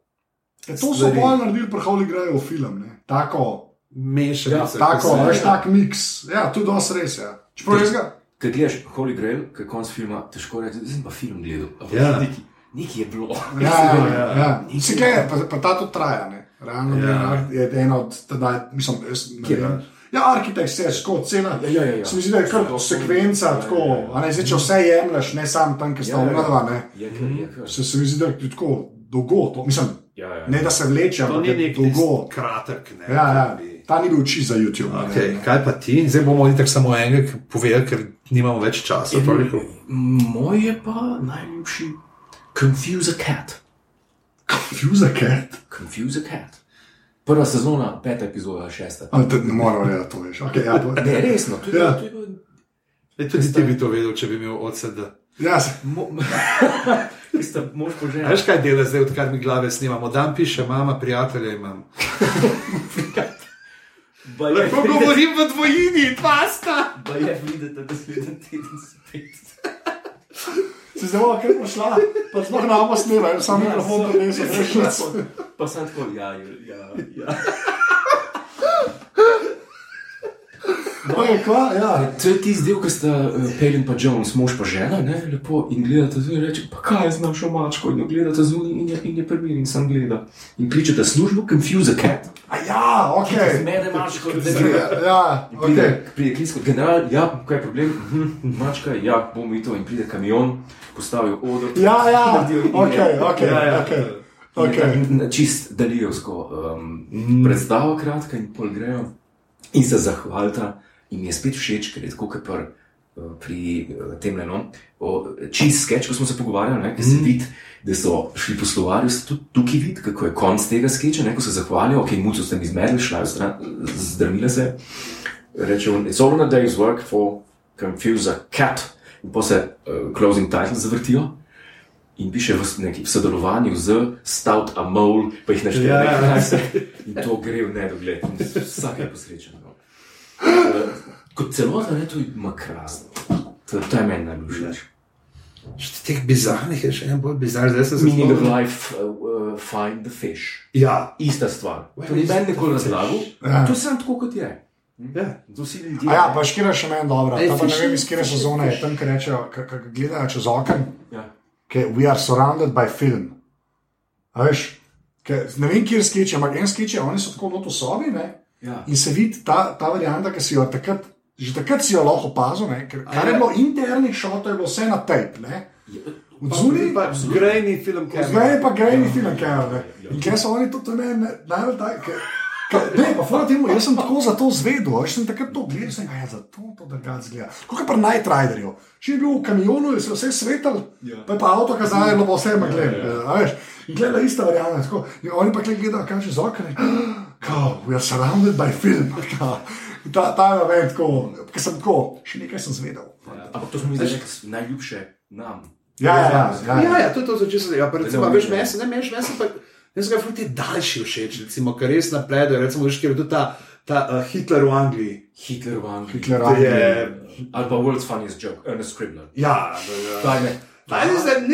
E, to so bolj naredili, preholi grejo v film. Ne? Tako, mešanic. tako, veš, tak miks. Ja, tudi dosti res je. Čeprav jaz ga. Kaj gledaš Holy Grail, kaj konc filma, težko reči, zdaj sem pa film gledal. Ja. Nekaj, nekaj je bilo. Ja, ja, ja. ja. Se kaj, pa, pa ta tudi traja. Ne? Realno Ja. ja. je eno od tedaj, mislim, jaz ne vem. Ja, arhitekt se je skozi cena. Ja, ja, ja, ja. Se mi zdi, da je kar Ja, sekvenca, ja, ja, tako, ja. a ne, zdaj, če vse jemliš, ne samo tam, ki sta Ja, ja, ja. Je, je, kar. Se, se mi zdi, da je tako dolgo, to, mislim, Ja, ja. ne da se vleče, ampak je dolgo. kratek. Ne, Ja, ja. bi- Ta ni bil čist za YouTube. ne. Okay, kaj pa ti? Zdaj bomo itak samo enega povedali, ker nimamo več časa. toliko. Moj je pa najljubši Confuse a Cat. Confuse a cat. Confuse a Cat. Prva sezona, peta epizoda, šesta. Te ne moramo reči, to veš. Okay, ja, to, Ne, resno, je, Ja. je bilo E, tudi ti bi to vedel, če bi imel OCD. ja, se- mož po A ženi. Veš, kaj dela zdaj, odkar mi glave snimamo? Dan piše, mama, prijatelje imam. Lahko govorim v dvojini, pasta. Pa je videti, da naslednji teden spet. se zdaj bomo kar pošla, pa sploh ne bomo snimali, samo Ja, mikrofon prinesel, veš, Ja, nič. so- Pa sem tako, ja, ja, ja. Okay, kva, ja. To je tisti del, ki sta uh, Pelin pa Jones, mož pa žena, ne, lepo in gledata zunaj in reče, pa kaj je z našo mačko, in jo gledata zunaj in je, in je prvi in sam gleda. In kličete službo Confuse a Cat. A ja, ok. Zmede mačko, da gre. Ja, In ok. Pride, pride klisko, general, ja, kaj je problem? Mhm, mačka, ja, mi to. In pride kamion, postavijo odr. Ja, ja, in ok, je- ok, Ja, ja. ok. okay. Okay. Čist daljevsko um, predstavo, kratka in pol grejo. In se zahvalita, in mi je spet všeč, ker je tako kot uh, pri uh, tem no, čist sketch, ko smo se pogovarjali, ne, ki se vidi, da so šli po slovarju, se tudi tukaj vidi, kako je konc tega sketcha, ne, ko se zahvalijo, ok, muco ste mi zmedli, šla je stran, zdravila se. Reče on, it's all in a day's work for confuse a cat. In pa se uh, closing title zavrtijo. In piše v, neki, sodelovanju z Stout a Mole, pa jih našteje Ja, ja, ja. In to gre v nedogled, vsak je posrečen. Kot celota, ne, to ima krasno. To, to je meni najljubše. Še Teh bizarnih je še en bolj bizarnih, zdaj sem se Meaning of life, uh, uh, find the fish. Ja, Ista stvar. To ni meni nikoli razlagal. Ja. To je samo tako, kot je. ja. Ljudje. A ja, pa škira še meni dobro. Ej, Ta pa ne vem, iz is sezone je tam, ki rečejo, ki gledajo čez okno. Ja. Okay, we are surrounded by film. A veš, ke, ne vem, kje skreče, ampak en skreče, oni so tako v sobi ne? Ja. in se vidi ta, ta varianta, ki si jo takrat, že takrat si jo lahko opazil, ne? ker kar je ja. bilo internih šotov, je bilo vse na tape. Ne? Od zunaj pa grejni film, ki Zdaj je pa grejni film, kaj je. In kaj so oni tudi meni najbolj tako. Ne, pa fora temu, jaz sem tako za to zvedel, jaz sem takrat to gledal, sem ga ja, za to, to drugače zgleda. Kot pa Riderju. Če je bil v kamionu, je se vse svetel, Ja. pa je pa avto kazalo, da bo vse megle. In gleda ista varianta, oni pa gledajo, kaj čez okno. Kao, we are surrounded by film. Kao. Ta, ta je moment, tako, ker sem tako, še nekaj sem zvedel. Ampak to smo mi zdaj najljubše nam. Ja, ja, ja. Ja, ja. ja, to je to, če se ja, pa recimo, veš, meni se ne meš, meni se pa, jaz ga ful ti daljši všeč, recimo, ker res napledajo, recimo, veš, ker je tudi ta, ta uh, Hitler v Angliji. Hitler v Angliji. Hitler To je, Ali pa World's Funniest Joke, Ernest Scribbler. ja, Kaj ne? Nein, ist ein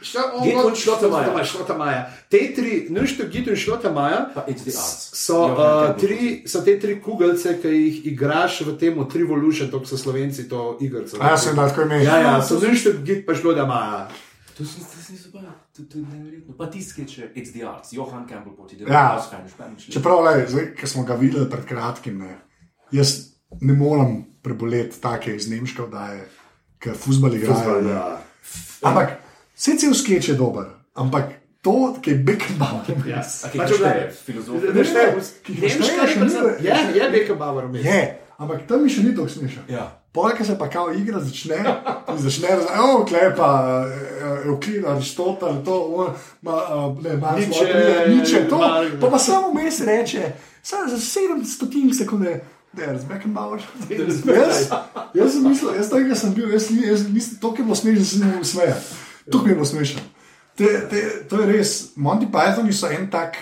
Nichtstück, äh, Schlo- Geht und Schlottermeier. Schlottermeier. Te tri, Nichtstück, Git in Schlottermeier so, uh, tri, so te tri kugelce, ki jih igraš v tem Trivolution, to so slovenci to igrico. Ja, sem da tako imel. Ja, ja, so Nichtstück, Git pa Schlottermeier. To sem se nisem bal, to to je neverjetno. Pa tisti, ki je It's the Arts, Johann Campbell poti, da Ja. je Spanish, Spanish. Čeprav, le, zdaj, ki smo ga videli pred kratkim, ne, jaz ne morem preboleti take iz Nemške oddaje, ker fusbali igrajo. ne. ja. Vse cel skeč je dober, ampak to, ki je Beckenbauer. Ja. Pač kaj gledaj, šteje, filozof. Ne, Ne, ne, Je, je Beckenbauer. Je, ampak tam mi še ni tako smešno. Ja. Polka se pa kao igra začne, začne razumeti, oh, klepa, Euklid, Aristotel, to, ma, a, ne, Nietzsche, Niče, to, pa pa samo mes reče, samo za 700 sekunde. Jaz, jaz sem mislil, jaz tega sem bil, jaz, jaz mislim, to je bilo smešno, sem mu smejal. To mi je bilo smešno. Te, te, to je res, Monty Pythoni so en tak,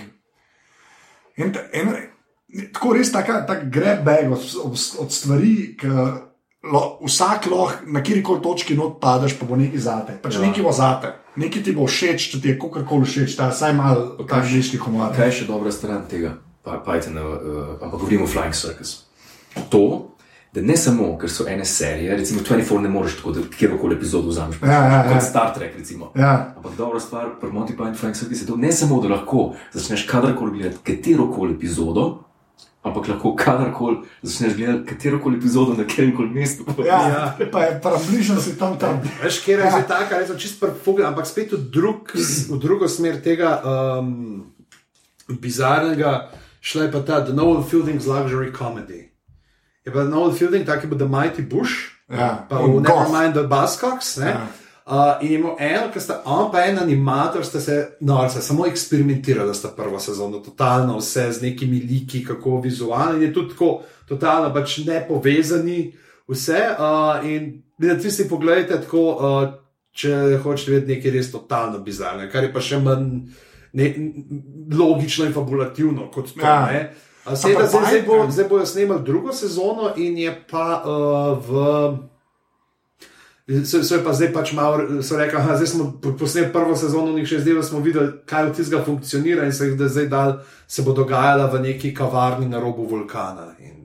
en, en, tako res taka, tak grab bag od, od, od stvari, ki lo, vsak lahko na kjerkoli točki not padeš, pa bo nekaj zate. Pač ja. nekaj bo zate, nekaj ti bo všeč, če ti je kakorkoli všeč, ta vsaj malo angliški humor. Kaj je še dobra stran tega Pa- Pythona, uh, ampak govorimo o Flying Circus. To, da ne samo, ker so ene serije, recimo 24 ne moreš tako, da kjerkoli epizodo vzameš, Ja, ja, ja. kot Star Trek. Recimo. Ja. Ampak dobra stvar pri Monty Python Flying Circus je to, ne samo, da lahko začneš kadarkoli gledati katero koli epizodo, ampak lahko kadarkoli začneš gledati katero koli epizodo na katerem koli mestu. Ja, ja. pa je približno si tam tam. Veš, kje je zdaj taka, recimo, čist prfugla, ampak spet v, drug, v drugo smer tega um, bizarnega, šla je pa ta The Noel Fielding's Luxury Comedy. Je pa Noel Fielding, tak je bil The Mighty Bush, Ja. pa v. Nevermind the Buzzcocks. Ne? Ja. Uh, in imel eno, ki sta on pa en animator, sta se, no, sta samo eksperimentirala, sta prvo sezono, totalno vse z nekimi liki, kako vizualno, in je tudi tako, totalno pač ne povezani, vse. Uh, in da ti si pogledate tako, uh, če hočeš videti nekaj res totalno bizarnega, kar je pa še manj ne, logično in fabulativno kot to. Ja. Ja. Pa zdaj, zdaj, bo, zdaj bojo snemali drugo sezono, in je pa uh, v. So, so pa zdaj pač malo, so rekli, da smo po- posneli prvo sezono, in še zdaj da smo videli, kaj od tistega funkcionira, in se, zdaj dal, se bo dogajala v neki kavarni na robu vulkana. In,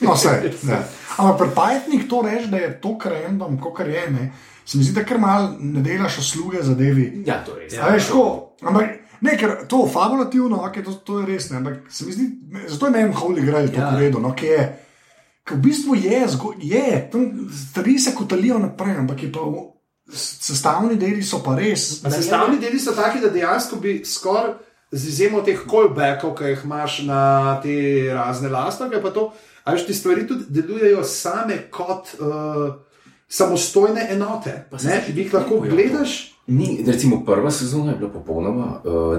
No, vse. Ne. Ampak pri Pythonih to reči, da je to random, kot je, ne, se mi zdi, da kar mal ne delaš usluge zadevi. Ja, to je res. Ja, veš, tako, ampak ne, ker to fabulativno, okay, to, to je res, ne, ampak se mi zdi, ne, zato je meni Holy Grail to Ja. povedal, no, ki je. Ker v bistvu je, zgo- je tam stvari se kotalijo naprej, ampak je pa sestavni deli so pa res. A Sestavni deli so taki, da dejansko bi skoraj z izjemo teh callbackov, ki jih imaš na te razne lastovke, pa to, a veš, ti stvari tudi delujejo same kot uh, samostojne enote. Ne, jih lahko gledaš. Ni, recimo prva sezona je bila popolnoma uh,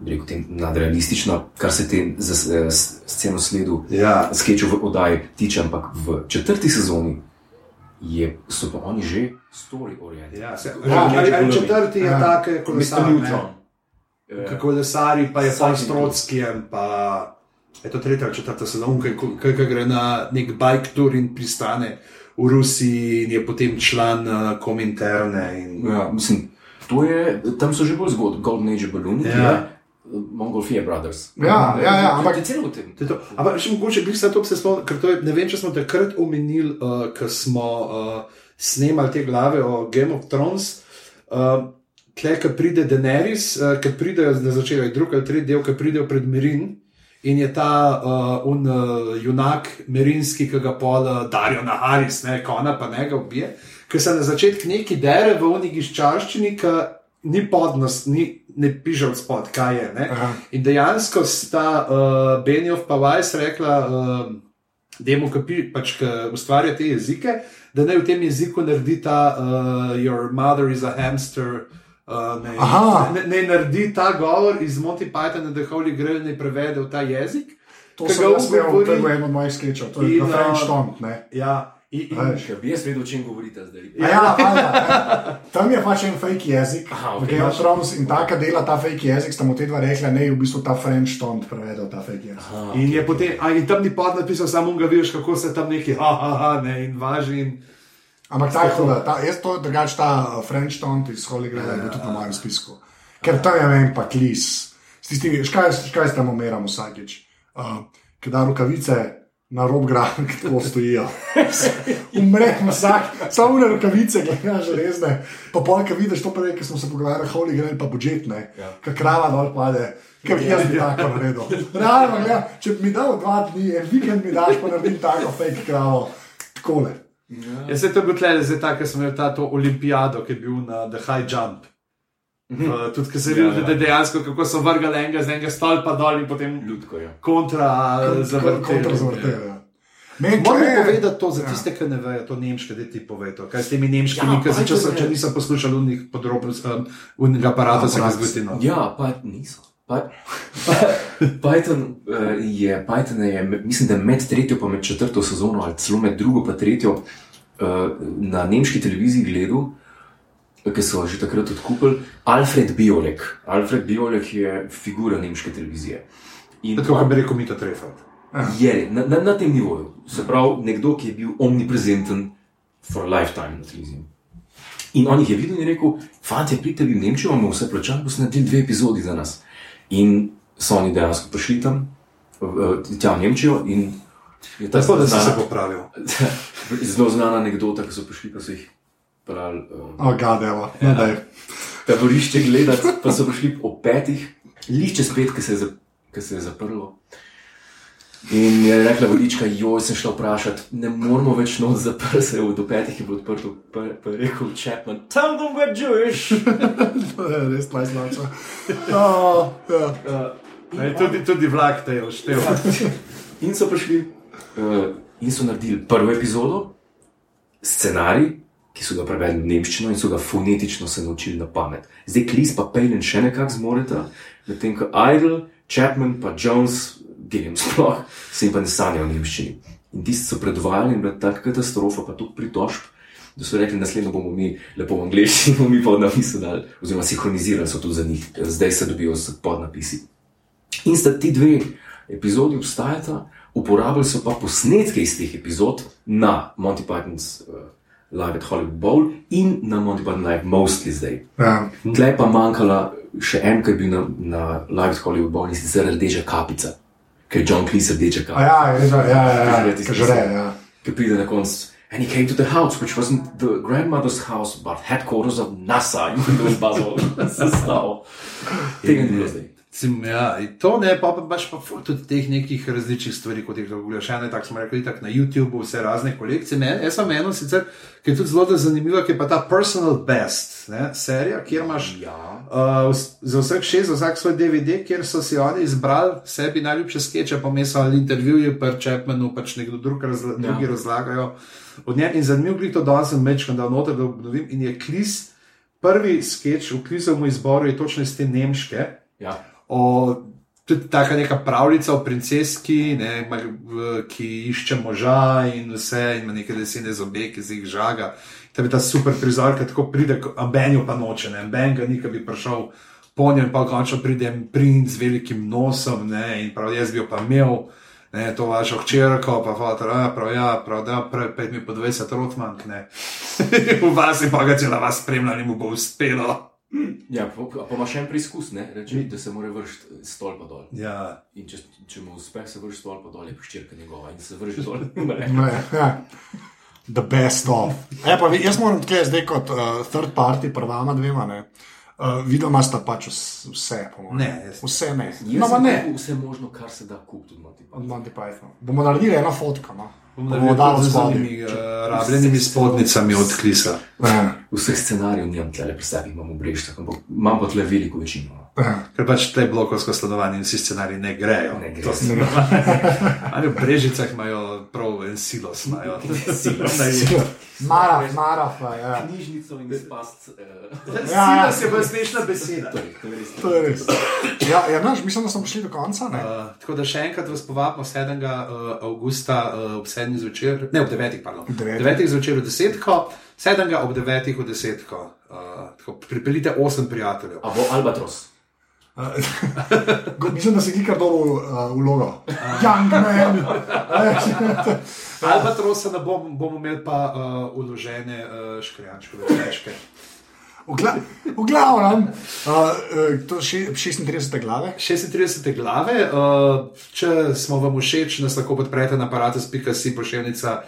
rekel, tem, nadrealistična, kar se te za- eh, s- sceno sledu, Ja. sketchov v oddaji tiče, ampak v četrti sezoni je, so pa oni že story orientirani. Ja, se, Ja, ali, ali četrti je Ja. tak, Mr. kolesar. ne. Neutron. Eh, Kako lesari, pa je pa s Trotskijem, pa je to tretja ali četrta sezona, ki gre na nek bike tour in pristane v Rusiji in je potem član uh, kominterne. In... Ja, mislim, to je, tam so že bolj zgodbi, Golden Age Balloon, Ja. ja. je uh, Mongolfia Brothers. Ja, ja, ja, ampak- je celo v tem. To. Ampak še mogoče bi se to spomnil, ker to je, ne vem, če smo takrat omenili, uh, ko smo uh, snemali te glave o Game of Thrones. Uh, Tle, ki pride Daenerys, uh, ki pridejo na začetek, je drugi ali tretji del, ki pridejo pred Merin. In je ta uh, un, uh, junak, merinski, ki ga pol uh, Darijo na Haris, ne, kona pa ne ga ubije, ki se na začetku neki dere v unih iščaščini, ki ni podnost, ni, ne piše od spod, kaj je. Ne. Aha. In dejansko sta uh, Benjov pa Vajs rekla, uh, da mu, ki pač, ustvarja te jezike, da naj v tem jeziku naredi ta uh, Your mother is a hamster. Uh, ne, Aha. ne, ne naredi ta govor iz Monty Pythona, da Holy Grail ne prevede v ta jezik. To sem ga govori- to je bil en od mojih sketchov, to je In, French uh, Taunt, ne. Ja, in, in. Če bi jaz vedel, o čem govorite zdaj. A Ja, valjda, ja. Tam je pač en fake jezik, Aha, v ok. Game of Thrones in taka dela ta fake jezik, sta mu te dva rekla, ne, v bistvu ta French Taunt prevedel ta fake jezik. in, je potem, a, in tam ni pod napisal, samo ga vidiš, kako se tam neki, ha, ha, ha, ne, in važi. In, Ampak ta je huda, ta, jaz to drugač ta uh, French Taunt iz Holy Grail je bil tudi na mojem spisku. Ker tam je vem pa klis. S tistimi, škaj, škaj s tam omeram vsakič. Uh, Ker da rokavice na rob grada, ki tako stojijo. Umre vsak, samo na rokavice, gledaš železne. Pa pol, ki vidiš to prej, ki smo se pogovarjali, Holy Grail pa budžetne, Ja. ki krava dol pade. Ker jaz bi tako naredil. Realno, gleda, če bi mi dal dva dni, en vikend mi daš, pa naredim tako fake kravo. Takole. Ja, se to je bil tle, zdaj tako, ker sem imel ta to olimpijado, ki je bil na The High Jump. Uh, tudi, ker se Ja, vidi, ja. da dejansko kako so vrgali enega z enega stolpa dol in potem Ljudko je. kontra zavrteli. Kontra ja. Meni Moramo tle- povedati to za Ja. tiste, ki ne vejo, to nemške, da ti povedo. Kaj s temi nemškimi, Ja, ki je- če niso poslušali unih podrobnosti, um, unega aparata, se zgodi. No. Ja, pa niso. Python, uh, je, Python je, mislim, da med tretjo in med četrto sezono, ali celo med drugo in tretjo, uh, na nemški televiziji gledal, ki so že takrat odkupili, Alfred Biolek. Alfred Biolek je figura nemške televizije. In Tako kot bi rekel, mi to trefati. je na, na, na tem nivoju. Se pravi, nekdo, ki je bil omniprezenten for a lifetime na televiziji. In on jih je videl in je rekel: Fantje, pridite vi v Nemčijo, imamo vse plačano, boste naredili dve epizodi za nas. In so oni dejansko prišli tam, v- tja v Nemčijo. In je ta Tako da si se znana, popravil. zelo znana anekdota, ki so prišli, pa so jih brali. Uh, O, gadevo, no daj. taborišče gledati, pa so prišli ob petih, lišče spet, ki se je, za, ki se je zaprlo. In je rekla vodička, joj, sem šla vprašati, ne moramo več noč zaprti, se do petih je bilo odprto, pa, pa je rekel Chapman, tam bom ga čuješ. To je res najslabše. Oh, ja. Ne, tudi, tudi vlak te je oštel. In so prišli uh, in so naredili prvo epizodo, scenarij, ki so ga prevedli v nemščino in so ga fonetično se naučili na pamet. Zdaj Klis pa Pejlen še nekako zmoreta, medtem ko Idle, Chapman pa Jones, Gilliam sploh, se jim pa ne sanjajo v nemščini. In tisti so predvajali in bila taka katastrofa, pa tudi pritožb. Da so rekli, naslednjo bomo mi lepo v angleščini, bomo mi podnapise dali, oziroma sinhronizirali so tudi za njih, zdaj se dobijo s podnapisi. In sta ti dve epizodi obstajata, uporabljali so pa posnetke iz teh epizod na Monty Python's uh, Live at Hollywood Bowl in na Monty Python Live Mostly zdaj. Ja. Tle pa manjkala še en, ki je bil na, na Live at Hollywood Bowl in sicer rdeča kapica, ker je John Cleese rdeča A kapica. ja, je že, ja, ja, ja, Preživeti ja, žre, ja. Ki pride na koncu. And he came to the house, which wasn't the grandmother's house, but headquarters of NASA. In to je bazal, sestav. Tega ni bilo zdaj. Sim, ja, to ne, pa pa imaš pa tudi teh nekih različnih stvari, kot jih dogovarjaš. Eno je tako, smo rekli, tako na YouTubu, vse razne kolekcije. Men, jaz sem eno sicer, ki je tudi zelo zanimiva, ki je pa ta Personal Best ne, serija, kjer imaš Ja. uh, za vsak šest, za vsak svoj DVD, kjer so si oni izbrali sebi najljubše skeče, pomesali intervjuje, pa Chapmanu, pač nekdo drug razla, ja. drugi razlagajo od. In zanimivo je to, da sem mečkal, da noter, da obnovim. In je Klis, prvi skeč v Klisovem izboru je točno iz te nemške Ja. O tudi taka neka pravljica o princeski, ne, ki išče moža in vse, in ima neke lesene zobe, ki se jih žaga. Je ta super prizor, ki tako pride, a Ben jo pa noče, ne, Ben ga ni, ki bi prišel po njem, pa končno pride princ z velikim nosom, ne, in prav jaz bi jo pa imel. Ne, to vašo hčerko, pa fotor, ja, prav, ja, prav, da, pred pet mi po 20 rotmank, ne. v vas je pa ga cela vas spremlja, in mu bo uspelo. Ja, pa, pa ima še en preizkus, ne? reče, da se mora vršiti stolpa dol. Ja, In če, če mu uspe se vršiti stolpa dol, je piščirka njegova in se vrši dol. ja. The best of. E, pa, jaz moram tukaj zdaj kot uh, third party, prvama dvema. Ne. Uh, Vidoma sta pač vs- vse, po mojem. Ne, jaz- vse ne. Jaz No, ne. Vse možno, kar se da kupiti od Monty Od Pythona. Monty Python. Bomo naredili eno fotko. No. Bomo dali z unimi uh, rabljenimi spodnicami od klisa. Ja, Vseh scenarijev nimam tle, sebi imam v breštah, ampak imam pa tle veliko večino. Ja. Ker pač te blokovsko stanovanje in vsi scenariji ne grejo. Ne gre. To se- Ali v Brežicah imajo prav en silos. imajo. Maraf, maraf, ja. Knjižnico in spast. Ja, ja. Silos je pa smešna beseda. To je, to je res. Ja, ja naš, mislim, da smo prišli do konca. Ne? Uh, tako da še enkrat vas povabimo 7. Uh, avgusta uh, ob 7. zvečer, ne ob 9. pardon. Ob devetih. 9. zvečer v 10. 7. ob 9. v 10. Uh, tako, pripeljite 8 prijateljev. A bo Albatros. Go- Mislim, da si ti kar dobil uh, vlogo. Young man. Albatrosa ne bom, bomo imeli pa uh, uložene uh, škrjančkove večke. V, gla v glavnem, uh, uh, to je še 36 glave. 36 glave, uh, če smo vam všeč, nas lahko podprete na aparatus.si pošiljnica.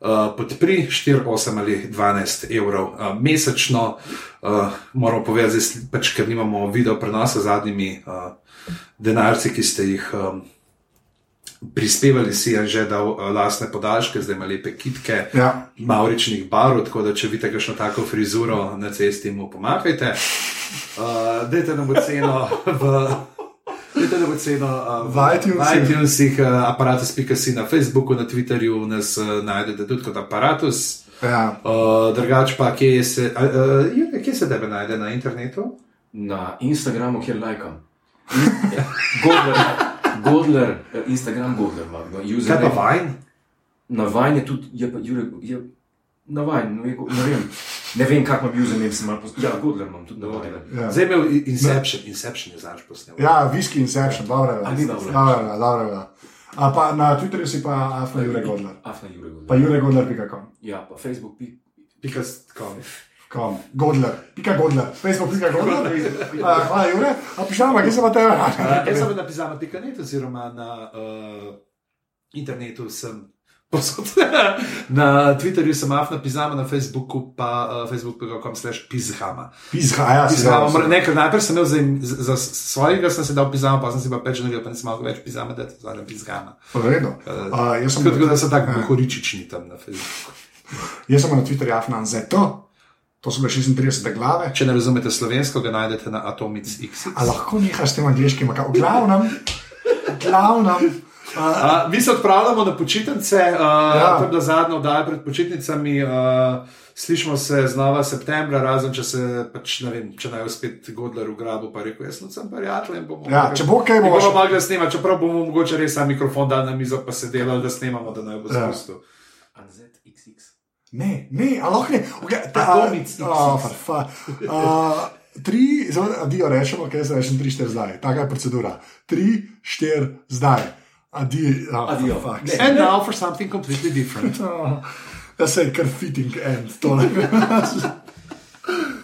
Uh, podpri 4, 8 ali 12 evrov uh, mesečno, uh, moramo povedati, zdaj, pač, ker nimamo video prenosa z zadnjimi uh, denarci, ki ste jih um, prispevali, si je že dal uh, lastne podaljške, zdaj ima lepe kitke, Ja. mauričnih barv, tako da če vidite kakšno tako frizuro na cesti, mu pomakajte. Uh, dajte nam oceno v. Dajte nam oceno uh, V iTunesih. uh, aparatus.si na Facebooku, na Twitterju nas uh, najdete tudi kot aparatus. Ja. Uh, drugač pa, kje se, uh, uh, kje se tebe najde na internetu? Na Instagramu, kjer lajkam. Ja, Godler, Godler, Instagram Godler, ima no, Kaj pa. Vine? Na Vine je tudi, je pa Jure, je, na Vine, ne, vem, ne vem, ne vem, kak imam username, sem malo poznal. Ja, Godler imam tudi na Vine. Ja. Zdaj imel Inception, Inception je znaš posnel. Ja, Whisky Inception, dobro je. A ni dobro? Dobro dobro. A pa na Twitterju si pa Afna Jure Godler. Afna Jure Godler. Pa juregodler.com. Ja, pa Facebook, pi, Pika.com. Kom, Godler, pika Godler, Facebook, pika Godler. Uh, hvala, Jure. A pišama, kje se pa tebe? Jaz sem na pisama.net oziroma na uh, internetu sem. Posod. na Twitterju sem afna pisama, na Facebooku pa uh, facebook.com slash pizhama. Pizha, ja, Pisama, dal. mora- nekaj, najprej sem imel za, za, svojega, sem se dal pisama, pa sem si pa pečenega, pa nisem mogel več pisama, da je to zdaj pizhama. V redu. Uh, jaz sem Tako da so tako bohoričični tam na Facebooku. Jaz sem na Twitterju Afnan ZT, to so bile 36 glave. Če ne razumete slovensko, ga najdete na Atomic X. A lahko nehaš s tem angliškim, v glavnem, v glavnem. Uh, mi se odpravljamo na počitnice, uh, Ja. ja. to je bila zadnja oddaja pred počitnicami. Uh, slišimo se znova septembra, razen če se, pač, ne vem, če naj spet Godler v grabu, pa rekel, jaz sem prijatelj in bomo. Ja, če bo kaj, bomo še- mogli snemati, čeprav bomo mogoče res sam mikrofon dal na mizo, pa se delali, da snemamo, da naj bo Ja. spustil. Anzet XX. Ne, ne, a lahko ne. Okay, Atomic Oh, fa. Uh, tri, zelo, adijo rečemo, kaj se rečem, tri, štiri zdaj. Taka je procedura. Tri, štiri zdaj. Adieu. Oh, ah, Adieu. For and now for something completely different. oh, that's a confitting end.